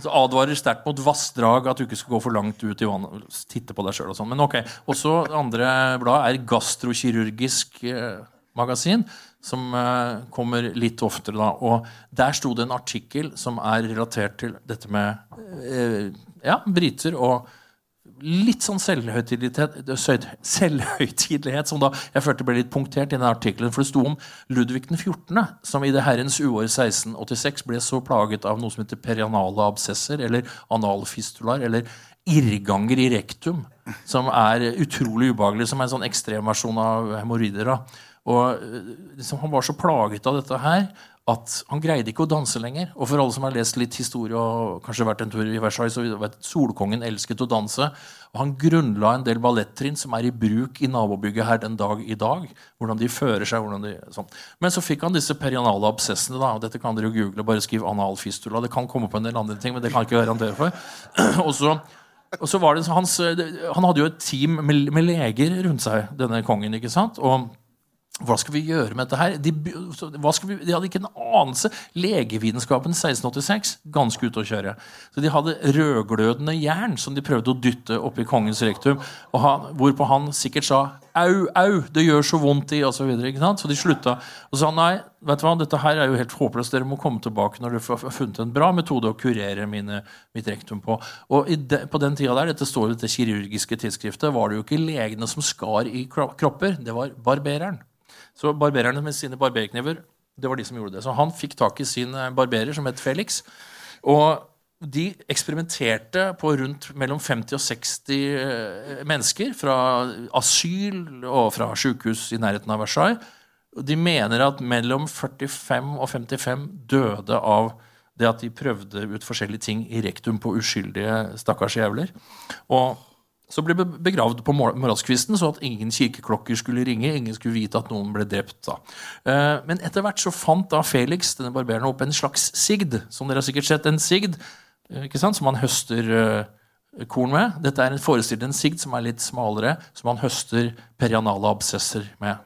Så advarer sterkt mot vassdrag, at du ikke skal gå for langt ut i vannet. Titte på deg selv og sånn. Men ok, Også andre blad er gastrokirurgisk eh, magasin, som eh, kommer litt oftere. da, og Der sto det en artikkel som er relatert til dette med eh, ja, briter og litt sånn selvhøytidelighet, som da jeg følte ble litt punktert i den artikkelen. For det sto om Ludvig den 14., som i det herrens uår 1686 ble så plaget av noe som heter perianale absesser, eller analfistulaer, eller irrganger i rektum, som er utrolig ubehagelig, som er en sånn ekstremversjon av hemoroider. Og liksom, Han var så plaget av dette her at han greide ikke å danse lenger. Og for alle som har lest litt historie og kanskje vært en tur i Versailles, så vet Solkongen elsket å danse. Og han grunnla en del ballettrinn som er i bruk i nabobygget her den dag i dag. hvordan de fører seg, de, sånn. Men så fikk han disse perianale absessene. da, Dette kan dere jo google. Bare skriv analfistula. Det kan komme på en del andre ting, men det kan jeg ikke garantere for. og så og så var det hans, Han hadde jo et team med, med leger rundt seg, denne kongen. ikke sant? Og hva skal vi gjøre med dette her? De, vi, de hadde ikke en anelse. Legevitenskapen 1686 ganske ute å kjøre. Så De hadde rødglødende jern som de prøvde å dytte oppi kongens rektum. Han, hvorpå han sikkert sa 'au, au, det gjør så vondt i', osv. Så, videre, så de slutta. Og sa nei, vet du hva, dette her er jo helt håpløst. Dere må komme tilbake når dere har funnet en bra metode å kurere mine, mitt rektum på. Og de, på den tida der, dette står i dette kirurgiske tidsskriftet, var det jo ikke legene som skar i kropper. Det var barbereren. Så barbererne med sine barberkniver det var de som gjorde det. Så han fikk tak i sin eh, barberer, som het Felix. Og de eksperimenterte på rundt mellom 50 og 60 eh, mennesker fra asyl og fra sykehus i nærheten av Versailles. De mener at mellom 45 og 55 døde av det at de prøvde ut forskjellige ting i rektum på uskyldige stakkars jævler. Og så ble begravd på morgenskvisten, så at ingen kirkeklokker skulle ringe. Ingen skulle vite at noen ble drept. da. Eh, men etter hvert så fant da Felix denne barberen opp en slags sigd. Som dere har sikkert sett, en sigd eh, ikke sant? som han høster eh, korn med. Dette er en forestilt en sigd som er litt smalere, som han høster perianale absesser med.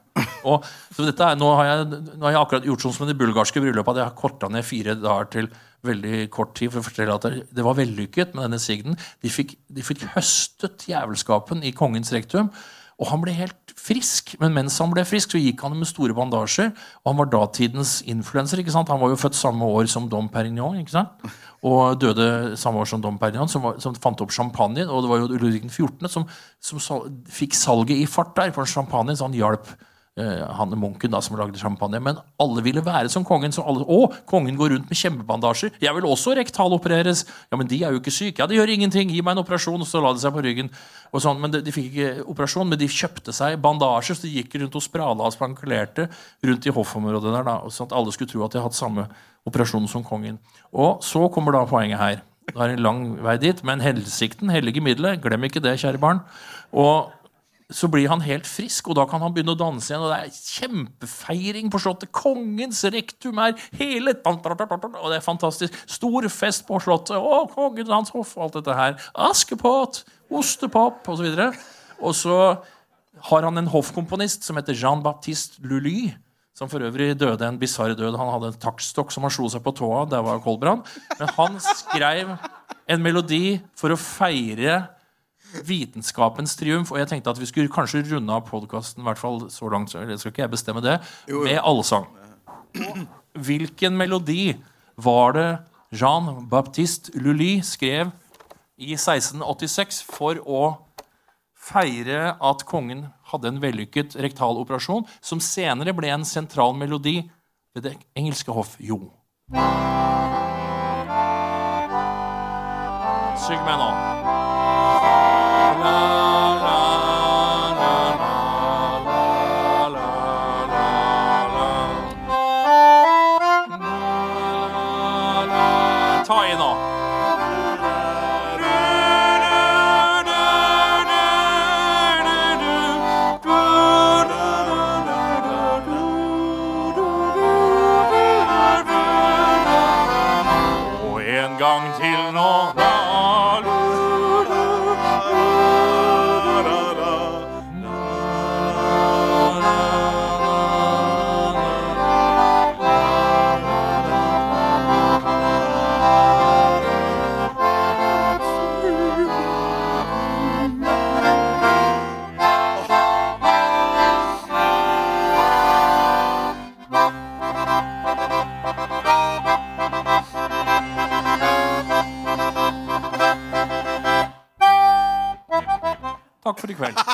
Og, så dette er, nå, har jeg, nå har jeg akkurat gjort sånn som i det bulgarske bryllupet, at jeg har korta ned fire dager til veldig kort tid for å fortelle at det var vellykket med denne sigden. De fikk, de fikk høstet jævelskapen i kongens rektum. Og han ble helt frisk, men mens han ble frisk, så gikk han med store bandasjer. Og han var datidens influenser. ikke sant? Han var jo født samme år som Dom Perignon. ikke sant? Og døde samme år som Dom Perignon, som, var, som fant opp champagne. Og det var jo Ludvig 14. som, som sal, fikk salget i fart der for champagne, så han hjalp Eh, han munken da, som lagde champagne. Men alle ville være som kongen. Så alle, å, kongen går rundt med kjempebandasjer. Jeg vil også rektalopereres. Ja, men de er jo ikke syke. Ja, det gjør ingenting. Gi meg en operasjon. Og så la de seg på ryggen. Og sånn. Men de, de, fikk ikke operasjon, men de kjøpte seg bandasjer. Så de gikk rundt og sprala og spankulerte rundt i hoffområdet der. da, sånn at alle skulle tro at de hadde hatt samme operasjon som kongen. Og så kommer da poenget her. Det er en lang vei dit, men hensikten hellige middelet. Glem ikke det, kjære barn. Og så blir han helt frisk, og da kan han begynne å danse igjen. Og det er kjempefeiring på Slottet. Kongens rektum er hele Og det er fantastisk. Stor fest på Slottet. Å, kongen hans hoff, alt dette her. Askepott, ostepop, osv. Og, og så har han en hoffkomponist som heter Jean-Baptiste Lully. Som for øvrig døde en bisarr død. Han hadde en taktstokk som han slo seg på tåa. Der var Kolbrand. Men han skrev en melodi for å feire vitenskapens triumf. Og jeg tenkte at vi skulle kanskje runde av podkasten så langt, så skal ikke jeg bestemme det, med allsang. Hvilken melodi var det Jean-Baptiste Lully skrev i 1686 for å feire at kongen hadde en vellykket rektaloperasjon, som senere ble en sentral melodi ved det engelske hoff? Jo. Syng med nå. Takk for i kveld.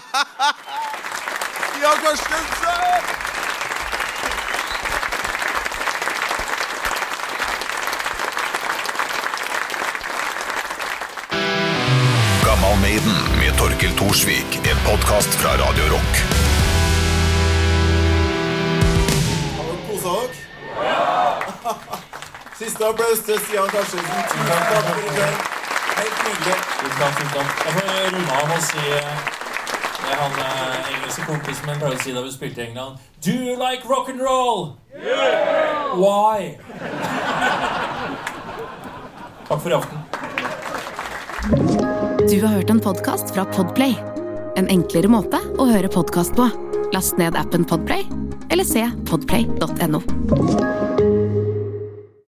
Ja, Karstensen! Gammal Maiden med Torkel Thorsvik. En podkast fra Radio Rock. Har dere kosa dere? Siste applaus til Stian Karstensen. Takk for i kveld. Helt nydelig. Jeg får runde av med å si eh, det han eh, engelske kompisen min prøvde å si da vi spilte i England. Do you like rock and roll? Why? Takk for i aften. Du har hørt en podkast fra Podplay. En enklere måte å høre podkast på. Last ned appen Podplay, eller se podplay.no.